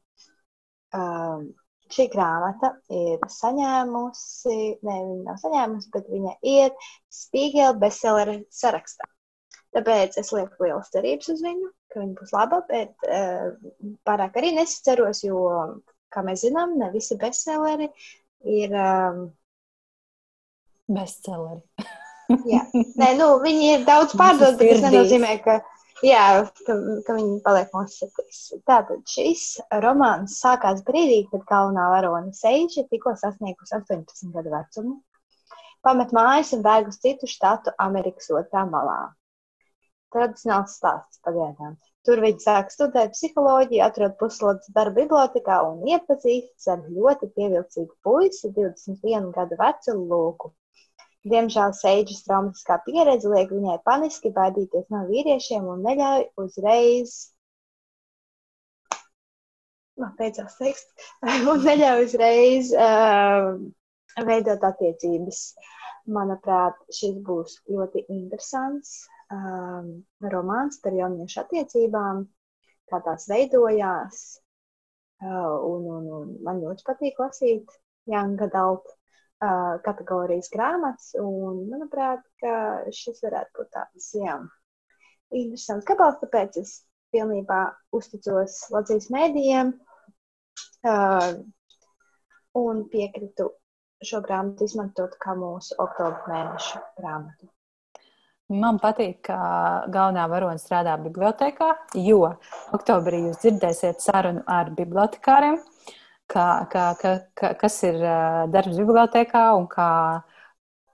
Um, šī grāmata ir saņēmusi, ne, viņa nav saņēmusi, bet viņa ir Spiegel bestseller sarakstā. Tāpēc es lieku lielas cerības uz viņu, ka viņa būs laba, bet uh, pārāk arī nesaceros, jo, kā mēs zinām, ne visi bestselleri ir. Um, bestselleri. jā, Nē, nu, viņi ir daudz pārdoti, bet tas nenozīmē, ka, jā, ka, ka viņi paliek mūsu sirdīs. Tātad šis romāns sākās brīdī, kad galvenā varone Seiša tikko sasniegusi 18 gadu vecumu, pamet mājas un bēg uz citu štatu Amerikas otrā malā tradicionāls stāsts pagaidām. Tur viņi sāk studēt psiholoģiju, atrod puslodes darbu bibliotekā un iepazīstas ar ļoti pievilcīgu puisi, 21 gadu vecu lūku. Diemžēl Seidžas traumatiskā pieredze liek viņai paniski baidīties no vīriešiem un neļauj uzreiz. Man beidzās teksts, un neļauj uzreiz uh, veidot attiecības. Manuprāt, šis būs ļoti interesants um, romāns par jauniešu attiecībām, kā tās veidojās. Uh, un, un, un man ļoti patīk lasīt Young Adult uh, kategorijas grāmatas, un manuprāt, šis varētu būt tāds, jā, interesants gabals, tāpēc es pilnībā uzticos Latvijas mēdījiem uh, un piekritu šo grāmatu izmantot kā mūsu oktobra mēneša grāmatu. Man patīk, ka galvenā varone strādā bibliotekā, jo oktobrī jūs dzirdēsiet sarunu ar bibliotekāriem, kā, kā, kā, kā, kas ir darbs bibliotekā un kā,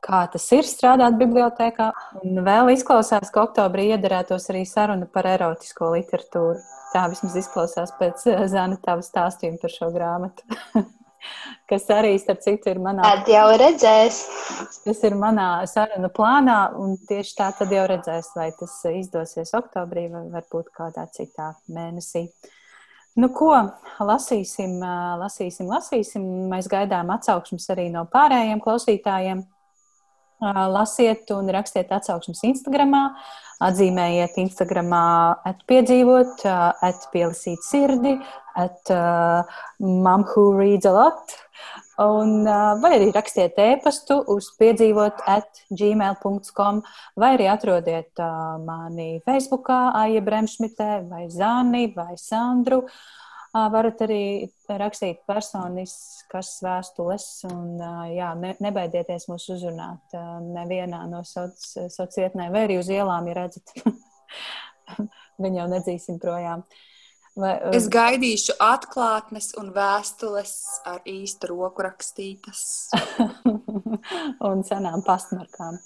kā tas ir strādāt bibliotekā. Un vēl izklausās, ka oktobrī iedarētos arī saruna par erotisko literatūru. Tā vismaz izklausās pēc Zana tava stāstījuma par šo grāmatu. kas arī, starp citu, ir manā. Tad jau redzēs. Tas ir manā sarunu plānā, un tieši tā tad jau redzēs, vai tas izdosies oktobrī vai varbūt kādā citā mēnesī. Nu, ko lasīsim, lasīsim, lasīsim. Mēs gaidām atsauksmes arī no pārējiem klausītājiem. Lasiet un rakstiet atsauksmes Instagram, atzīmējiet Instagram, atpiedzīvot, atpielisīt sirdi, at mom who reads a lot. Un, vai arī rakstiet e-pastu uz piedzīvot at gmail.com, vai arī atrodiet mani Facebookā, Aija Bremšmitē, vai Zani, vai Sandru. Uh, varat arī rakstīt personiskas vēstules, un jā, ne, nebaidieties mūs uzrunāt nevienā no sociāliem, vai arī uz ielām, ja redzat. Viņu jau nedzīsim projām. Vai. Es gaidīšu atklātnes un vēstules ar īstu roku rakstītas. un senām pastmarkām.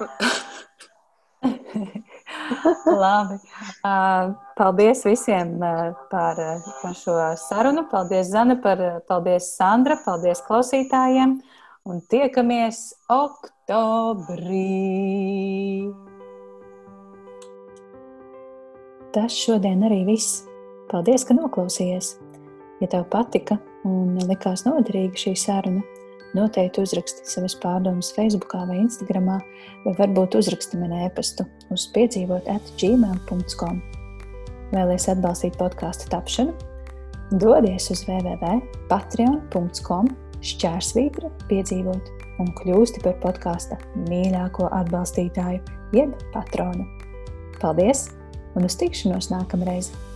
Labi. Paldies visiem par, par šo sarunu. Paldies, Zana, par, paldies, Sandra, paldies klausītājiem. Un tiekamies oktobrī. Tas šodien arī viss. Paldies, ka noklausījies! Ja tev patika un likās noderīga šī saruna, noteikti uzraksti savas pārdomas Facebook vai Instagram, vai varbūt uzraksti man e-pastu uz piedzīvot atgmail.com. Vēlēs atbalstīt podkāstu tapšanu? Dodies uz www.patreon.com šķērsvītra piedzīvot un kļūsti par podkāsta mīļāko atbalstītāju, jeb patronu. Paldies un uz tikšanos nākamreiz!